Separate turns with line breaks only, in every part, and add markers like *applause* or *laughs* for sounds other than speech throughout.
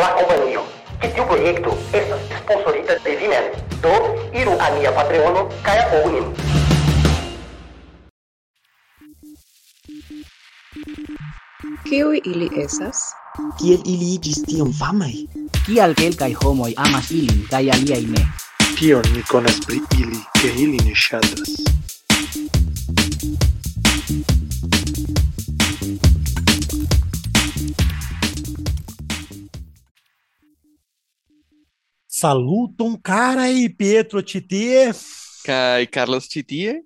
la kompanio. Ĉi tiu projekto estas sponsorita de vi mem. Do, iru al nia Patreono kaj apogu nin.
Kiuj ili estas?
Kiel ili iĝis tiom famaj?
Kial kelkaj homoj amas ilin kaj aliaj ne?
Kion ni konas pri ili, ke ili ne ŝatas?
Saluton carai Pietro Citie.
Kai Carlos Chitie.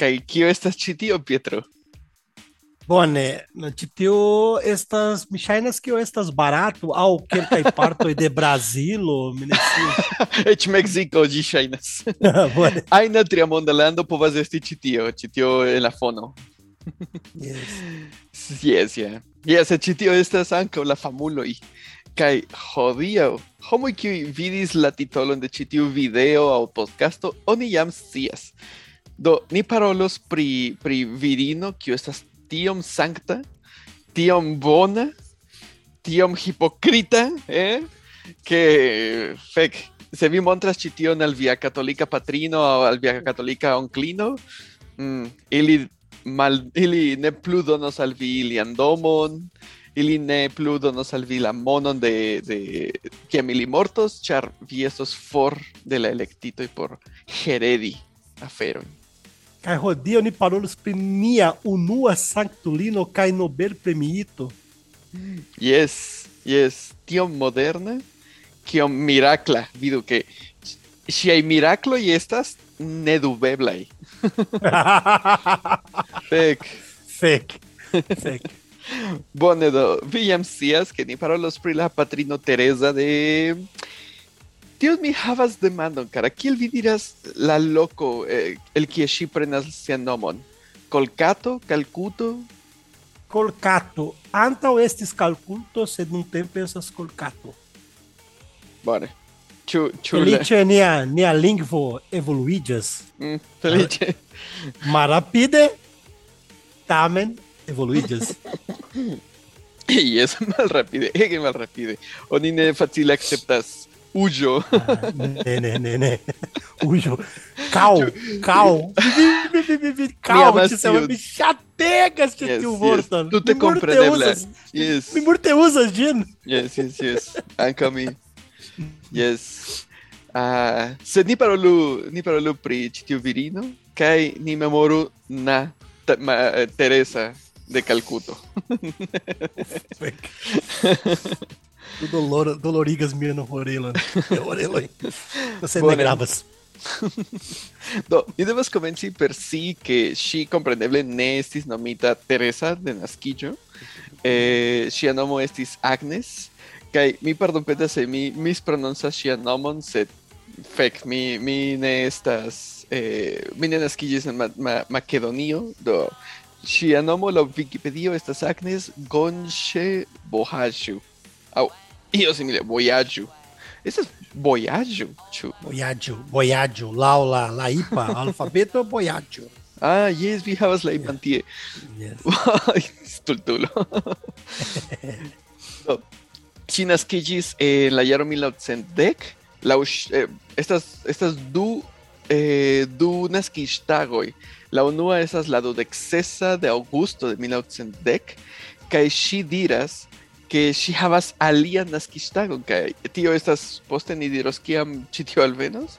Kai kio estas ĉi tio, Pietro?
Bone, Citio estas, mi ŝajnas kio estas barato aŭ kelkaj *laughs* partoj de Brazilo, mi ne scias. *laughs*
Eĉ Meksiko ĝi ŝajnas. *laughs* Ajna triamonda lando povas esti ĉi tio, ĉi tio en la fono.
yes.
Yes, yeah. Yes, ĉi tio estas ankaŭ la famuloj. Kaj hodiaŭ, homoj kiuj vidis la titolon de ĉi tiu video aŭ podcasto, oni jam scias. Do, ni parolos pri, pri virino kiu estas tiom sankta, tiom bona, tiom hipokrita, eh? que, fek, se vi montras ĉi al via katolika patrino aŭ al via katolika onklino, mm, ili mal, ili ne plu al vi ilian domon, ili ne plu donos al vi la monon de, de kiam ili mortos, ĉar vi estos for de la elektitoj por heredi aferojn.
Kaj hodiaŭ ni parolos pri nia unua sanktulino kaj nobel premiito.
Yes, yes, tiom moderna, kiom mirakla, vidu ke ŝiaj mirakloj estas nedubeblaj. Fek. *laughs*
Fek. Fek.
Bone do, scias ke ni parolos pri la patrino Teresa de Tio mi havas demandon, kara, kiel vi diras la loko eh, el kie ŝi prenas sian nomon? Kolkato, Kalkuto?
Kolkato. Antaŭ estis Kalkuto, sed nuntempe estas Kolkato.
Bone. Ĉu ĉu
Feliĉe nia, nia lingvo evoluiĝas
Mm, feliĉe.
malrapide, tamen
evoluídos. *laughs* y es mal rápido, es mal rápido.
O nine fácil aceptas. Ujo. Ah, né, né, né. Ujo. Cal, cal.
cal,
me chategas
uma
bichateca,
yes, tu.
Yes. Tu
te
compreendeblas.
Yes.
Mi murte usas, Jin.
Yes, yes, yes. Anca mi. Yes. Ah, uh, sed ni parolu, ni parolu pri ĉi tiu virino kaj ni memoru na eh, Teresa de Calcuto. *laughs*
Tu dolor, dolorigas mian orelon. Oreloj. Você
Bone.
ne gravas.
Do, ni devas komenci per si ke ŝi kompreneble ne estis nomita Teresa de naskiĝo. Eh, ŝia nomo estis Agnes kaj mi pardonpetas se mi misprononcas ŝian nomon, sed fek, mi, mi ne estas eh, mi ne naskiĝis en ma ma Makedonio, do ŝia nomo laŭ Wikipedio estas Agnes Gonŝe Bohaĝu. Aŭ io simile, Vojaĝu. Estas Vojaĝu, ĉu?
Boiaggio, boiaggio. Lau la, la IPA, *laughs* alfabeto boiaggio.
Ah, yes, vi havas *laughs* *laughs* la ipan tie.
Yes.
Stultulo. Do, Ŝi naskiĝis en la jaro 1910. Laŭ eh, estas estas du eh, du naskiĝtagoj. La unua estas la dudeksesa de aŭgusto de 1910 kaj ŝi diras ke ŝi havas alian naskiĝtagon kaj tio estas poste ni diros kiam ĉi tio alvenos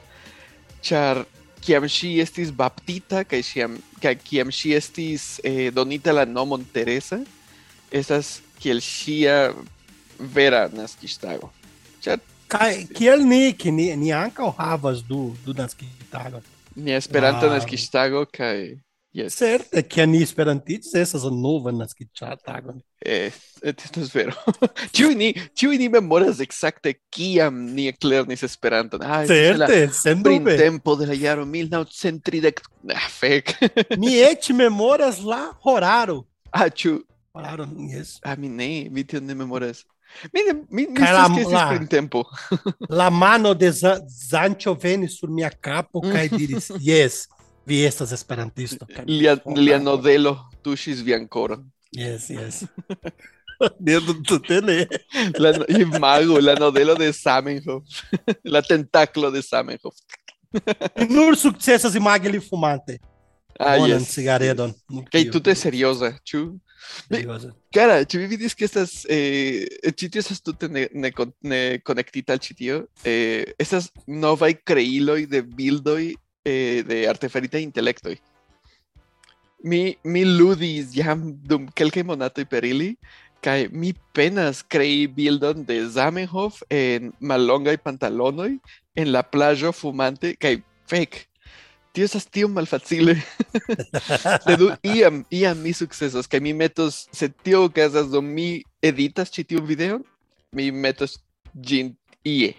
ĉar kiam ŝi estis baptita kaj kaj kiam ŝi estis eh, donita la nomon Teresa estas kiel ŝia vera naskiĝtago. Ĉar
Kaj, kiel ni, ki ni, ni ankaŭ havas du, du naskiĝtagon.
Ni Esperanta
Wow.
naskiĝtago kaj yes.
Certe, ke ni esperantiĝis estas nova naskiĝtagon.
Eh, esto es vero. *laughs* Ĉiuj ni, ĉiuj ni memoras ekzakte kiam ni eklernis Esperanton. Ah,
Certe, sendube.
printempo de la jaro 1930. Ah, fek. *laughs*
Mi eĉ memoras la horaro.
ah, ĉu
Horaro, yes.
Ah, mi ne, mi tion ne memoras. Mi ne, mi, mi
Kaj la-
scias ke estis
la-. La mano de Zanĉo venis sur mia kapo kaj diris, *laughs* yes, vi estas esperantisto. Kaj
Lia, lia
"Oh,
nodelo tuŝis vian koron.
Yes, yes. *laughs* Tele.
La, y Mago, la novela de Zamenhof. La tentáculo de Zamenhof.
Nur successas e magli fumante.
Ah,
Bonan
yes.
cigaredon.
Que tu te seriosa, chu. Cara, ci vi vidis che estas eh, ĉi estas tute ne, ne, ne konektita al ĉi tio. Eh, estas novaj kreiloj de bildoj eh, de artefaritaj intelektoj. Mi, mi ludis jam dum kelkaj monatoj per ili, kaj mi penas krei bildon de Zamenhof en mallongaj pantalonoj en la plaĝo fumante kaj fek. Tio estas tiom malfacile. Sed iam, iam mi sukcesos, kaj mi metos, se tio okazas dum mi editas ĉi tiun videon, mi metos ĝin ie.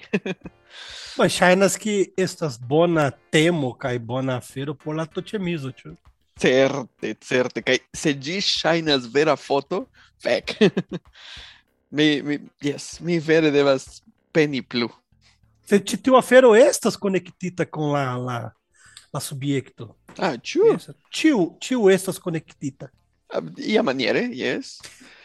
Mas ŝajnas que estas bona temo kaj bona afero por la toĉemizo, ĉu?
Certe, certe. Kaj se ĝi ŝajnas vera foto, fek. *laughs* mi, mi, yes, mi vere devas peni plu.
Se ĉi tiu afero estas konektita kun la la la subjekto.
Ah, ĉu?
Ĉiu ĉiu estas konektita.
Ah, maniere, yes.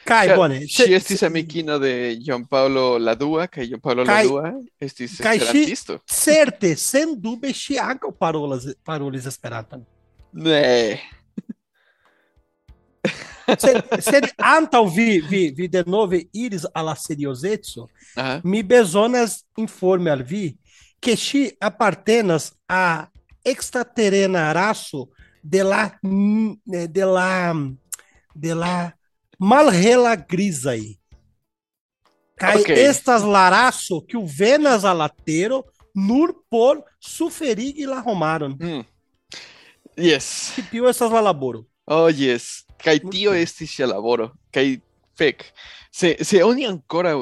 Kaj
Ca-
bone.
Ŝi estis amikino de John Paulo Ladua, kaj John Paulo
Kaj-
Ladua estis
kaj
esperantisto.
Certe, sen dube ŝi ankaŭ parolas parolis Esperanton.
Ne.
Sed, sed antaŭ vi, vi, vi denove iris al la seriozeco,
Aha.
mi bezonas informe al vi que ŝi apartenas a extraterrenaraço né, de la, de la, de la malrela grisai. Cai
okay.
estas laraço que o venas alatero nur por suferig la romaron.
Mm. Yes.
Tio é estas la laboro.
Oh, yes.
cai
tio estis la laboro. Kai fec. Se, se oni ancora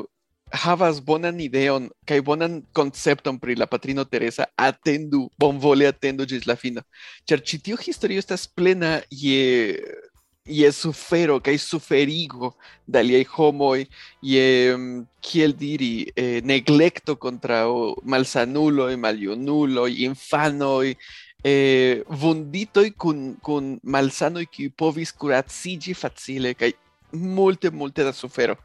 havas bonan ideon kaj bonan koncepton pri la patrino Teresa, atendu, bonvole atendu ĝis la fino. Ĉar ĉi tiu historio estas plena je je sufero kaj suferigo de aliaj homoj, je mm, kiel diri eh, neglekto kontraŭ malsanuloj, maljunuloj, infanoj, eh, vunditoj kun kun malsanoj kiuj povis kuraciĝi facile kaj multe multe da sufero.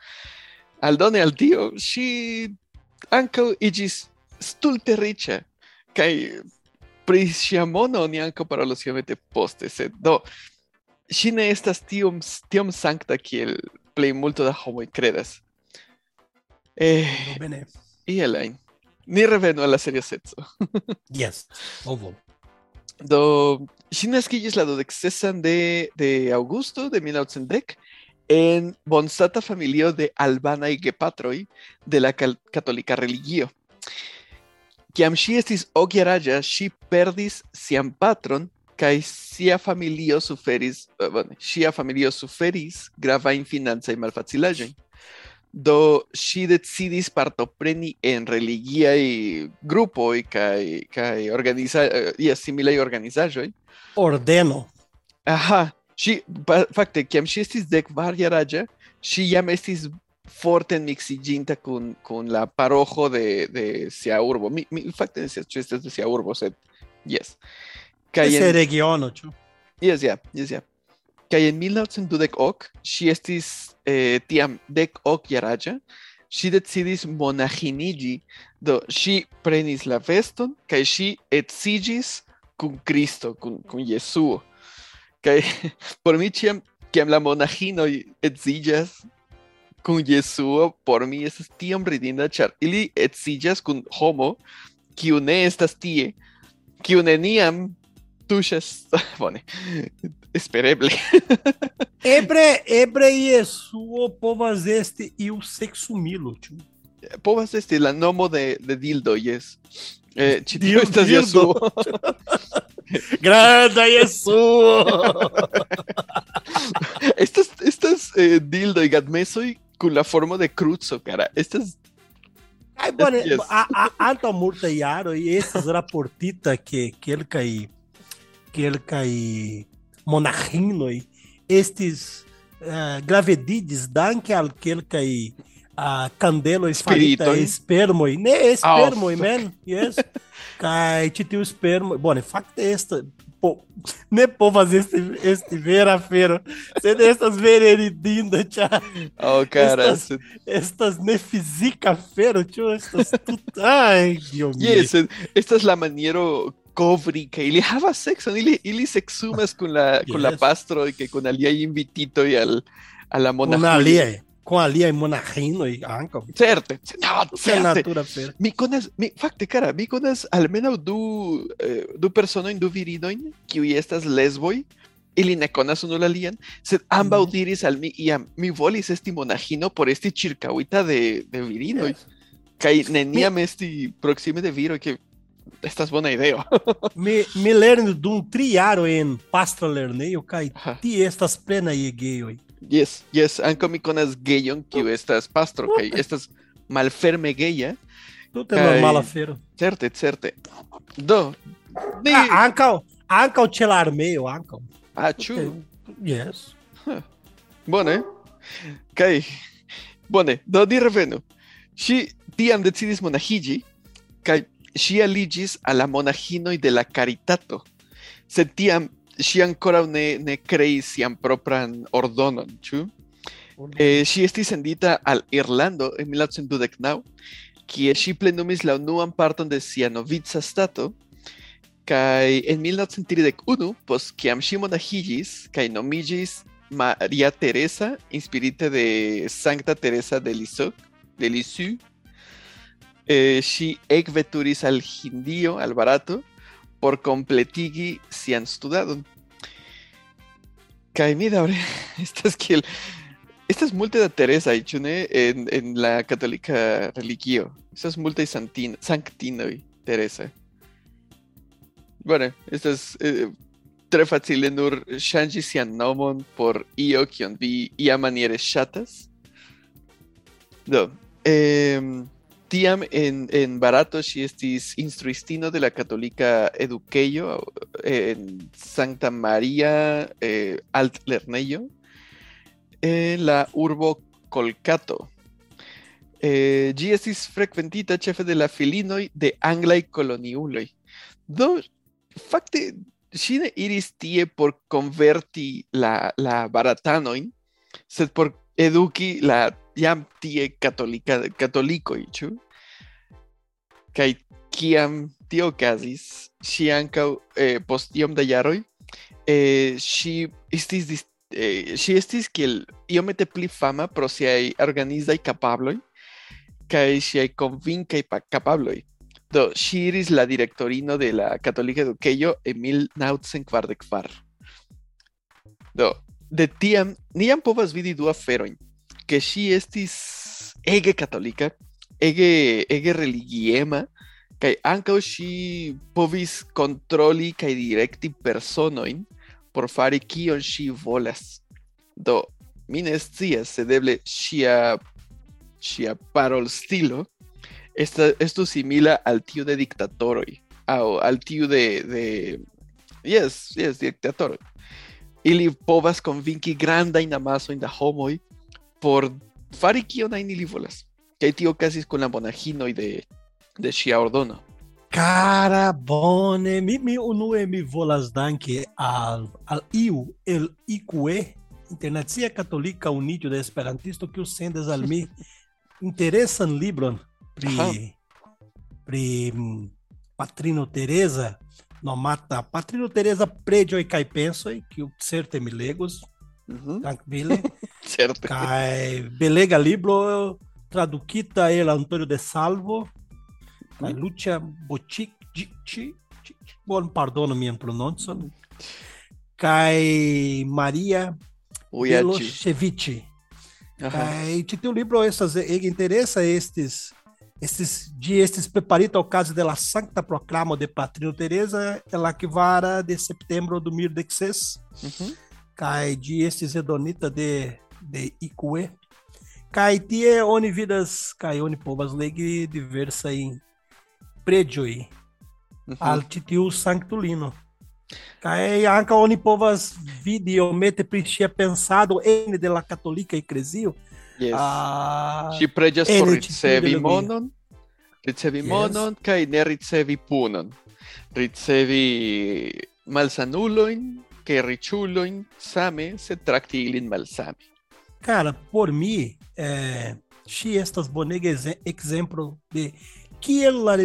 Aldone al tio, ŝi ankaŭ iĝis stulte riĉa kaj pri ŝia mono oni ankaŭ parolos iomete poste, sed do ŝi ne estas tiom, tiom sankta kiel plej multo da homoj kredas. Eh,
bene.
iel ajn. Ni revenu al la seriozeco. *laughs*
Yes. Ovo.
Do ŝi naskiĝis la dudeksesan de, de aŭgusto de 1910 en bonstata familio de albanaj gepatroj de la katolika religio. Kiam ŝi estis okjaraĝa, ŝi perdis sian patron kaj sia familio suferis, eh, bone, ŝia familio suferis gravajn financajn malfacilaĵojn. Do ŝi decidis partopreni en religiaj grupoj kaj kaj organiza eh, yes, similaj organizaĵoj.
Ordeno.
Aha, ŝi pa- fakte kiam ŝi estis dekvarjaraĝa, ŝi jam estis forte miksiĝinta kun kun la paroĥo de de sia urbo. Mi, mi fakte ne scias ĉu estas de sia urbo, sed yes. Kaj
Ese
en,
regiono, ĉu?
yes, ja, yes, ja. Kaj en 1912 ŝi estis eh, tiam dek ok jaraĝa, ŝi decidis monaĥiniĝi, do ŝi prenis la veston kaj ŝi edziĝis kun Kristo, kun, kun Jesuo. Kaj *laughs* por mi ĉiam, kiam la monaĥinoj edziĝas kun Jesuo, por mi estas tiom ridinda, ĉar ili edziĝas kun homo, kiu ne estas tie, kiu neniam tuŝas, *laughs* bone, espereble.
Ebre, ebre Jesuo povas esti iu seksumilo, ĉu?
Povas esti la nomo de, de dildo, yes. Eh, ĉi tio
Dil-
estas
dildo.
Jesuo.
Granda Jesuo!
Estas, estas eh, dildo y gadmesoj kun la formo de cruzo, cara. Estas
Ai, bone,
Yes.
a, a, antaŭ multaj jaroj estis raportita ke kelkaj kelkaj monaĥinoj estis uh, gravediĝis danke al kelkaj uh, kandeloj farita
Spiritoj.
espermoj. Ne espermoj,
fuck.
men. Yes. *laughs* Kai titiu espermo. Bom, facto esta. Pô, ne povas este este vera fero. Sed estas vereridinda, tchau.
Oh, cara.
Estas, estas ne física fero, tio, estas tut... Ai, Dios mío.
Yes, eh, esta es la maniero covri que ili havas sexon, ili, ili sexumas con la, con la
Yes.
pastro y que con alia invitito y al, a la mona
Una alia, com alia e monarrino e anca.
Certe, no, certe.
natura fero.
Mi conas, mi, fakte, cara, mi conas almenaŭ du, eh, du personojn, du virinojn, kiuj estas lesboj, ili ne konas unu la alian, sed ambaŭ
Mhm.
diris al mi iam, mi volis esti monaĥino por esti ĉirkaŭita de, de virinoj, kaj neniam esti proksime de viroj, ke estas bona ideo. *laughs*
Mi, mi lerno dum triaro en pastra lernejo kaj ti estas plena je gejoj.
Yes, yes, ankaŭ mi konas gejon, kiu estas pastro, kaj estas malferme geja,
Tute
Kaj-
normala fero.
certe, certe. Do, ne,
Ah, ankaŭ ankaŭ ĉe la armeo ankaŭ.
ah, ĉu?
Yes.
Bone. Kaj bone, do ni revenu. Ŝi tiam decidis monaĥiĝi kaj ŝi aliĝis al la monaĥinoj de la Caritato. Sed tiam ŝi ankoraŭ ne, ne kreis sian propran ordonon, ĉu? Eh, ŝi estis sendita al Irlando en 1929, kie ŝi plenumis la unuan parton de sia novica stato, kaj en 1931, post kiam ŝi monaĥiĝis kaj nomiĝis Maria Teresa, inspirite de Sancta Teresa de Lisieux, de Lisieux, eh, ŝi ekveturis al Hindio, al Barato, por completigi sian studadon. Kaj mi daŭre *laughs* estas kiel estas multe da Teresa ĉu ne en, en la katolika religio. Estas multaj santin, sanktinoj Teresa. Bueno, estas eh, tre facile nur ŝanĝi sian nomon por io kion vi iamaniere ŝatas. Do, em, tiam en, en Barato ŝi estis instruistino de la katolika edukejo en Santa Maria eh, Altlernejo en la urbo Kolkato. Eh, ĝi estis frekventita ĉefe de la filinoj de anglaj koloniuloj. Do, fakte ŝi ne iris tie por konverti la, la baratanojn, sed por eduki la jam tie katolika katolikoj, ĉu? Kaj kiam tio okazis, ŝi ankaŭ eh, post iom da jaroj eh, ŝi estis dis eh, ŝi estis kiel iomete pli fama pro siaj organizaj kapabloj kaj ŝiaj konvinkaj pa- kapabloj. Do, ŝi iris la direktorino de la Katolika Edukejo en 1944. Do, de tiam, ni jam povas vidi du aferojn, ke ŝi estis ege katolika, ege, ege religiema, kaj ankaŭ ŝi povis kontroli kaj direkti personojn por fari kion ŝi volas. Do, mi ne scias sed eble ŝia ŝia parolstilo esta, esto simila al tiu de diktatoroj aŭ al tiu de, de yes, yes, diktatoroj. Ili povas konvinki grandajn amasojn da homoj por Farikio Nainilivolas. Que hay tío casi con la Bonagino y de, de Shiaordono.
Cara bone, mi mi unue mi volas danke al, al iu, el IQE, Internacia católica Unidio de Esperantisto, que os sendas al mi *laughs* interesan libron pri,
Aha.
pri mm, Patrino Teresa, nomata Patrino Teresa predioi e caipenso, que o certe me legos,
uhum. *laughs*
-huh. *laughs*
certo.
Cai, belega libro traduquita el Antonio de Salvo. Cai, lucha botic, bom, pardona minha pronúncia. Cai Maria
Milosevic.
Cai, te tem um livro essas, interessa estes estes de estes preparita ao caso dela Santa Proclama de Patrino Teresa, ela que vara de setembro do 2016.
Uhum.
Cai de estes Edonita de de Ikue, kai tie oni vidas kai oni povas legi diversa in predioi
uhum.
al titiu sanctulino kai anka oni povas vidi omete pri ŝia pensado ene de la katolika eklezio
yes.
a
ŝi preĝas por ricevi monon ricevi
yes.
monon kai ne ricevi punon ricevi malsanulojn kaj riĉulojn same se trakti ilin malsame
Cara, por mim, é, se estas bonegas exemplo de que ela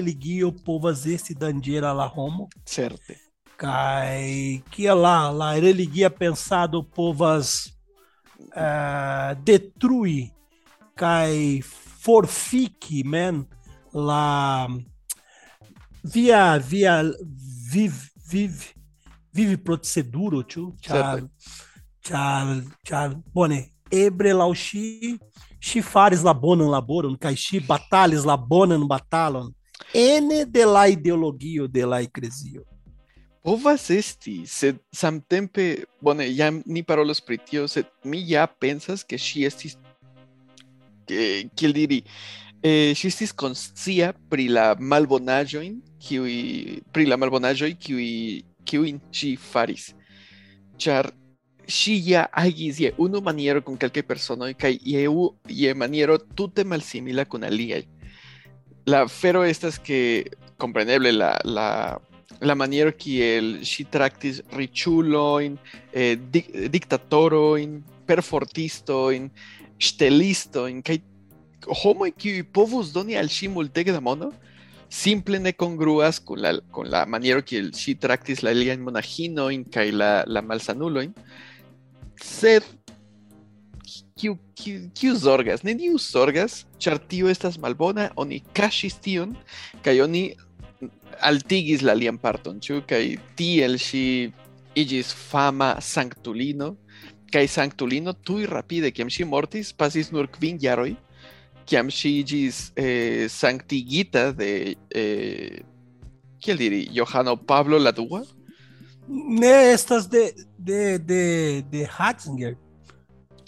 o povas esse dandiera lá homo.
Certo.
Cai que ela lá religia pensado povas uh, é, detrui cai forfique men lá via via vive vive vive proceduro tio tchau tchau tchau bone ebre laŭ ŝi ŝi faris la bonan laboron kaj ŝi batalis la bonan batalon ene de la ideologio de la eklezio
Povas esti, sed samtempe, bone, jam ni parolos pri sed mi ja pensas ke ŝi estis, ke, kiel diri, eh, estis konscia pri la malbonaĵojn, kiuj, pri la malbonaĵoj, kiuj, kiujn ŝi faris. Ĉar ja agis unu maniero kun kelkaj personoj kaj je, u- je maniero tute malsimila kun aliaj. La fero estas que, compreneble, la, la, la maniero kiel ŝi traktis riĉulojn, eh, dik, diktatorojn, perfortistojn, ŝtelistojn kaj homoj kiuj povus doni al ŝi multege da mono, simple ne kongruas kun la, kun la maniero kiel ŝi traktis la aliajn monaĥinojn kaj la, la malsanulojn, sed kiu kiu, kiu zorgas? Neniu zorgas ĉar tio estas malbona oni kaŝis tion kaj oni altigis la lian parton ĉu? Kaj tiel ŝi iĝis fama sanktulino kaj sanktulino tuj rapide kiam ŝi mortis pasis nur kvin jaroj kiam ŝi iĝis eh, sanktigita de eh, kiel diri Johano Pablo la dua?
estas de, de, de, de Ratzinger.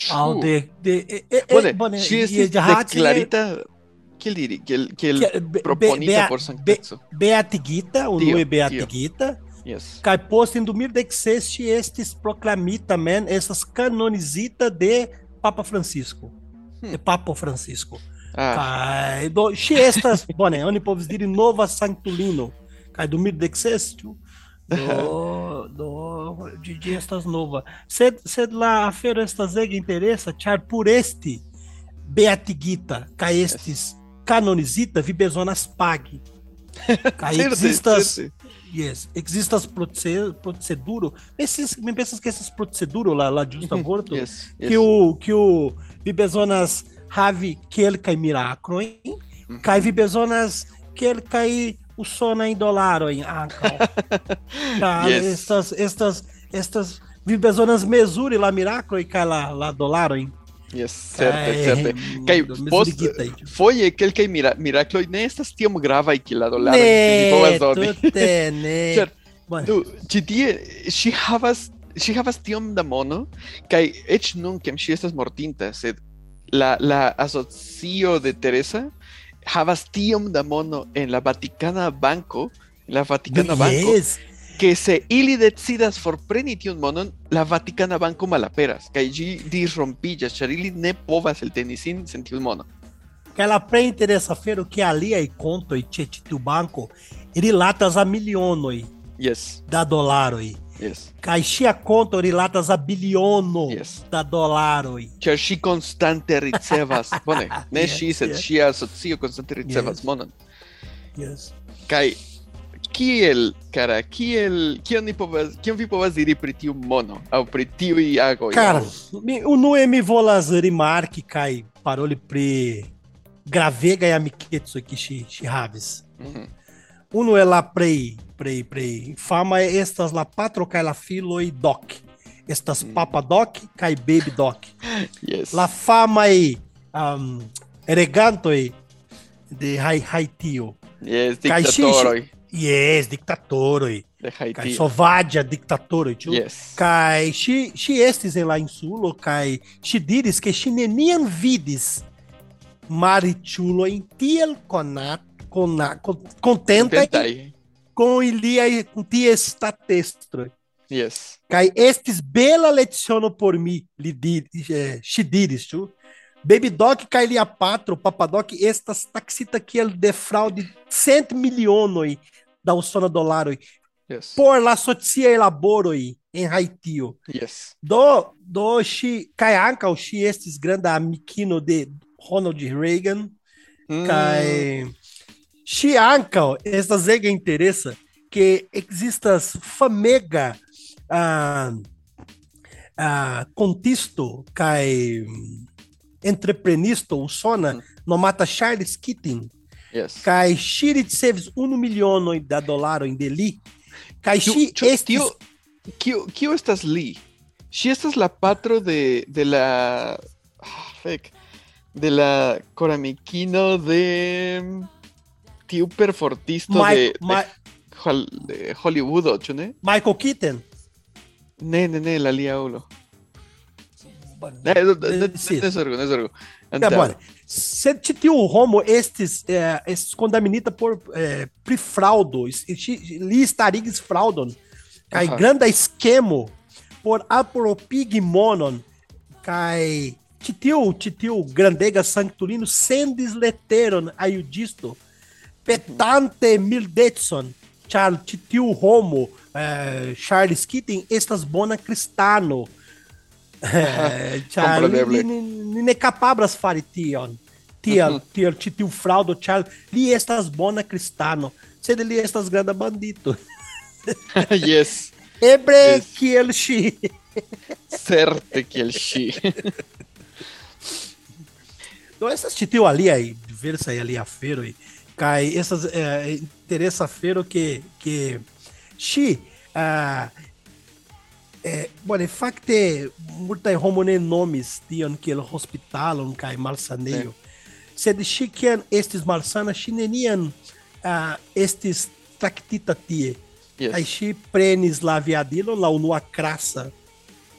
Al de, de,
eh,
bueno,
eh,
bueno,
si
de
Clarita, que ele
que que
ele
proponha
por
San
Cazzo?
Beatiguita,
o
nome
é
Beatiguita.
Yes.
Cai posto em dormir de que seste estes proclamita, man, essas canonizita de Papa Francisco.
Hmm.
De Papa Francisco.
Ah.
Cai do, estas, *laughs* bone, onde povos diri nova sanctulino. Cai dormir de que seste do, *laughs* do, de, estas novas. Sed, sed la afero estas que interessa char por este beatigita, ca estes canonizita vibezonas
pague. *laughs*
Ca
existas,
yes, existas proceduro, esses, me pensas que esses proceduro lá, lá justa uhum.
gordo yes, yes.
que o, que o vibezonas have que ele cai
miracro,
hein? Uhum. Cai vibezonas que ele cai o sono é em dólar, ah, *laughs* tá,
yes.
estas, estas, estas vibezonas mesure lá miraco e cai lá, lá dólar, hein?
Yes, certo, Ai, certo.
Kaj,
post,
foi
aquele que mira, Miracle nestas tiam grava e que lá do lado né,
ne,
boa
né? né? *laughs*
tu
te ne.
se Du, ci tie si havas si havas tiom da mono kaj eĉ nun kiam ŝi estas mortinta, sed la la asocio de Teresa havas tiom da mono en la Vatikana Banko, la Vatikana Banko,
yes.
que se ili decidas forpreni tiun monon, la Vatikana Banko malaperas, ĝi disrompiĝas, ĉar ili ne povas elteni sin sen tiu mono.
Kaj la plej interesa afero que aliaj kontoj ĉe ĉi tiu banko rilatas a milionoj
Yes,
da dolaroj.
Yes.
Kaj ŝia konto rilatas a biliono
yes.
da dolaroj.
Ĉar ŝi konstante ricevas, *laughs* bone, ne
yes,
ŝi, sed
yes.
ŝia asocio konstante ricevas
yes.
monon.
Yes.
Kaj kiel, cara, kiel, kion ni povas, kion vi povas diri pri tiu mono, au pri tiu agoj?
Cara, mi, unue mi volas rimarki kaj paroli pri gravega e amiketsu que ŝi ŝi havis.
Mm -hmm.
Unu el la plej plej plej fama estas la patro kaj la filoj Doc. Estas
Mm.
Papa Doc kaj Baby Doc.
Yes.
La famaj um, regantoj de Hai- Haitio.
Yes, diktatoroj
Yes, diktatoroj.
de
Kaj
Haiti.
sovaĝa diktatoroj, ĉu?
Yes.
Kaj ŝi ŝi estis en la insulo kaj ŝi diris ke ŝi neniam vidis mariĉulojn tiel konat kona, kon, kontentaj
Kontentaj.
con iliaj kun ties statelstroj.
Yes.
Kaj estis bela leciono por mi, li diris, eh, diris, ĉu? Baby Doc Kailia Patro, Papadoc, estas taxita que el defraude 100 milionoi da usona dolaroi
Yes.
por la socia elaboroi em Haitio.
Yes.
Do, do shi, kai anka o shi estes granda amikino de Ronald Reagan,
Mm,
kai shi anka estas ega interessa que existas famega ah, ah, contisto kai entreprenisto usona no mata Charles Keating
yes.
kai shi saves 1 miliono da dolaro em deli kai
Tio,
shi
tio,
estes
tio, kio, kio estas li? Si estas la patro de, de la... ah, fek, de la coramikino de
superfortisto
de, de Hollywood, ĉu ne?
Michael Keaton?
Ne, ne, ne, la alia ulo. Ne, ne zorgu.
Agora, se tio Romo estes é, eh, estes por eh, é, prefraudo, li starigis fraudon, kai grande esquemo por apropigmonon cai titio titio grandega sanctulino sendes leteron aiudisto petante mildetson char titio homo eh, Charles Keating estas bona cristano. *laughs* Eh, char li,
Compreneble.
li, li ne capabras fari tion. Tiel tiel titio fraudo char li estas bona cristano. Sed li estas granda bandito. *laughs*
Yes,
ebre
Yes.
kiel ŝi.
Certe kiel ŝi. *laughs*
Então ali aí, diversas ali a feiro e cai essas é, eh, terça-feira que que se ah, eh, é, bueno, facte multa homone nomes tion que el hospitalon cai malsaneio. Sed si kian estes malsana, chinenian a uh, estis tractita tie.
Yes.
Aí si prenis la viadilo, la unua crassa uh,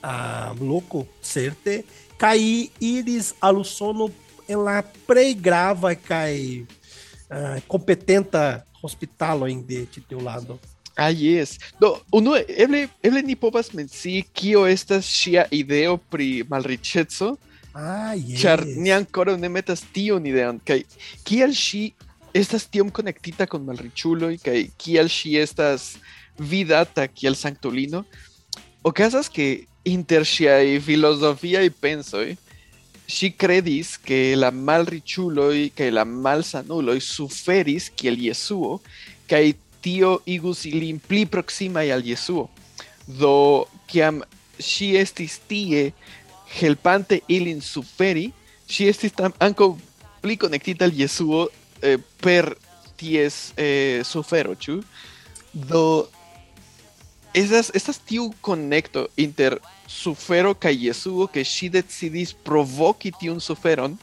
ah, louco certe, cai iris alusono ela pregrava cai... ah, kompetenta hospitalojn de ĉi tiu lando.
Ah, yes. Do, unu, eble, eble ni povas mencii kio estas ŝia ideo pri malriĉeco,
Ah, yes.
ĉar ni ankoraŭ ne metas tion ideon, kaj kial ŝi estas tiom konektita kun malriĉuloj kaj kial ŝi estas vidata kiel sanktulino, okazas ke inter ŝiaj filozofiaj pensoj ŝi kredis ke la malriĉuloj kaj la malsanuloj suferis kiel Jesuo kaj tio igus ilin pli proksimaj al Jesuo. Do kiam ŝi estis tie helpante ilin suferi, ŝi estis tam ankaŭ pli konektita al Jesuo eh, per ties eh, sufero, ĉu? Do esas, estas tiu konekto inter sufero ke ŝi decidis provoki tiun suferon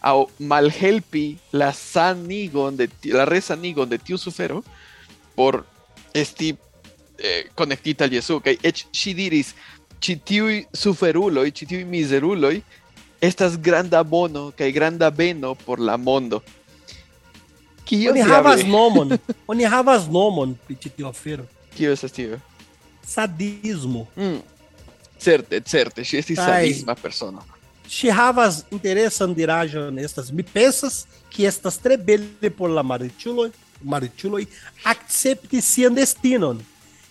aŭ malhelpi la sanigon de la resanigon de tiu sufero por esti eh, konektita al Jesuo kaj eĉ ŝi diris ĉi tiuj suferuloj, ĉi tiuj mizeruloj estas granda bono kaj granda beno por la mondo. Kio
Oni havas nomon, oni *laughs* havas nomon pri ĉi tiu afero.
Kio estas tio?
Sadismo.
Mm. Certe, certe, ŝi estis
Kaj-
sadisma persono.
Ŝi havas interesan diraĵon estas mi pensas ke estas tre bele por la malriĉuloj malriĉuloj akcepti sian destinon.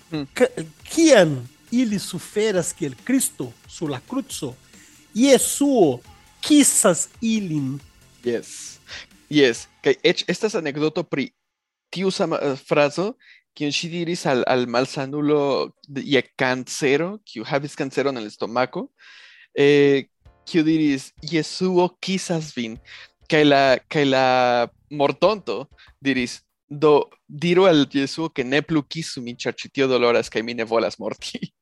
Hmm.
K- Kiam ili suferas kiel Kristo sur la kruco, Jesuo kisas ilin.
Yes. Yes. Kaj eĉ estas anekdoto pri tiu sama eh, frazo kiun ŝi diris al, al malsanulo de- je kancero, kiu havis kanceron en el stomako, eh, diris, Jesuo kisas vin. Kaj la, kaj la mortonto diris, do diru al Jesuo que ne plu kisu min, ĉar ĉi tio doloras kaj mi ne volas morti. *laughs*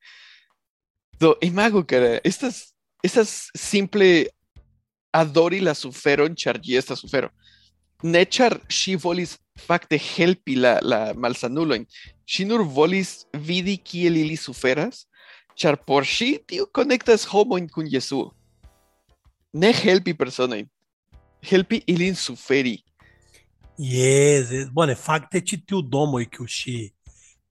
Do imagu, cara, estas, estas simple adori la suferon ĝi estas sufero. Ne ĉar ŝi volis fakte helpi la, la malsanulojn. Ŝi nur volis vidi kiel ili suferas, ĉar por ŝi tio konektas homojn kun Jesuo. Ne helpi personojn, helpi ilin suferi.
Yes, yes. Bone, fakte ĉi tiu domoj kiu ŝi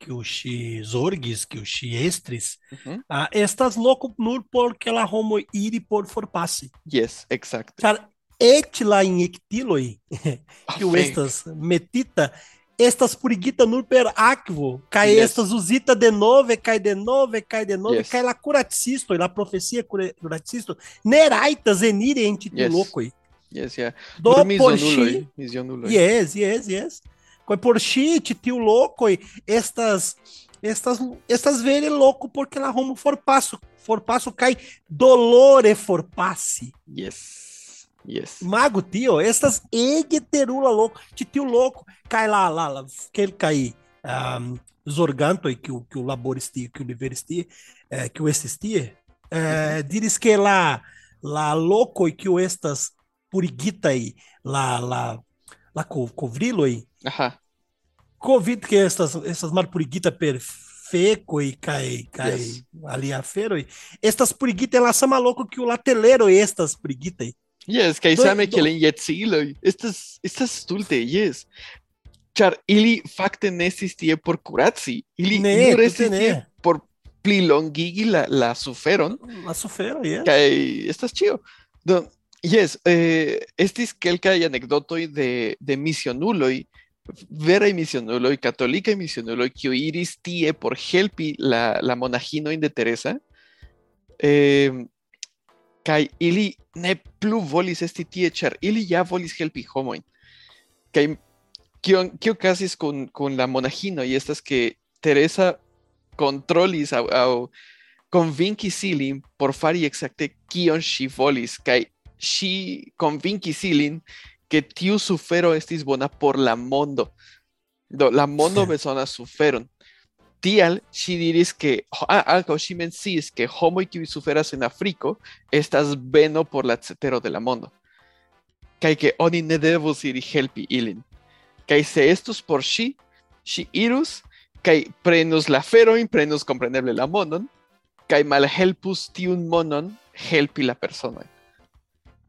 que o xi zorgis, que o xi estris,
Ujú.
ah, estas loco nur porque la homo iri por forpasse.
Yes, exacto.
Cara, etila in ectiloi, que o estas metita, estas purigita nuper aquvo, cai
yes.
estas usita de nove, cai de nove, cai de nove,
yes.
cai la curatisto, la profecia curatisto, neraitas enire
entito
tio locoi.
Yes, yeah.
Do
porxi,
yes, yes, yes. Coi porxi, titio locoi, estas, estas, estas vere louco porque la romo for passo, for passo cai dolore for passe.
Yes. Yes.
Mago, tio, estas egeterula louco, tio louco, cai lá, lá, lá, que ele cai um, zorganto aí, que o, que o laboristia, que o liveristia, eh, que o existia, eh, diris que lá, lá louco e que o estas puriguita aí, lá, lá, lá co, covrilo aí,
Ajá.
covid que estas, estas mal puriguita perfeco e cai, cai
Yes.
ali a feiro aí, estas puriguita ela sama louco que o lateleiro estas puriguita aí.
Yes, kai
Do-
same
do-
kelen. Estas, estas stulte, yes. Char, ili fakte ne existie por kuratsi. Ili
Ne,
nur
ne.
por plilongigi la, la suferon.
La sufero, yes.
Kai estas chio. Do, yes, eh, estis kelkaj anekdotoj de, de misionuloj, veraj misionuloj, katolikaj misionuloj, kiuj iris tie por helpi la, la monaĥinojn de Teresa. Eh, kaj ili ne plu volis esti tie, ĉar ili ja volis helpi homojn. Kaj kion kio okazis kun, kun la monaĥinoj estas ke Teresa kontrolis aŭ, aŭ convinkis ilin por fari exacte kion ŝi volis kaj ŝi convinkis ilin ke tiu sufero estis bona por la mondo. Do la mondo bezonas suferon. Tial ŝi diris ke ah, ankaŭ ŝi menciis ke homoj kiuj suferas en Afriko estas beno por la cetero de la mondo. Kaj ke oni ne devus iri helpi ilin. Kaj se estus por ŝi, ŝi irus kaj prenus la ferojn, prenus kompreneble la monon, kaj malhelpus tiun monon helpi la personoj.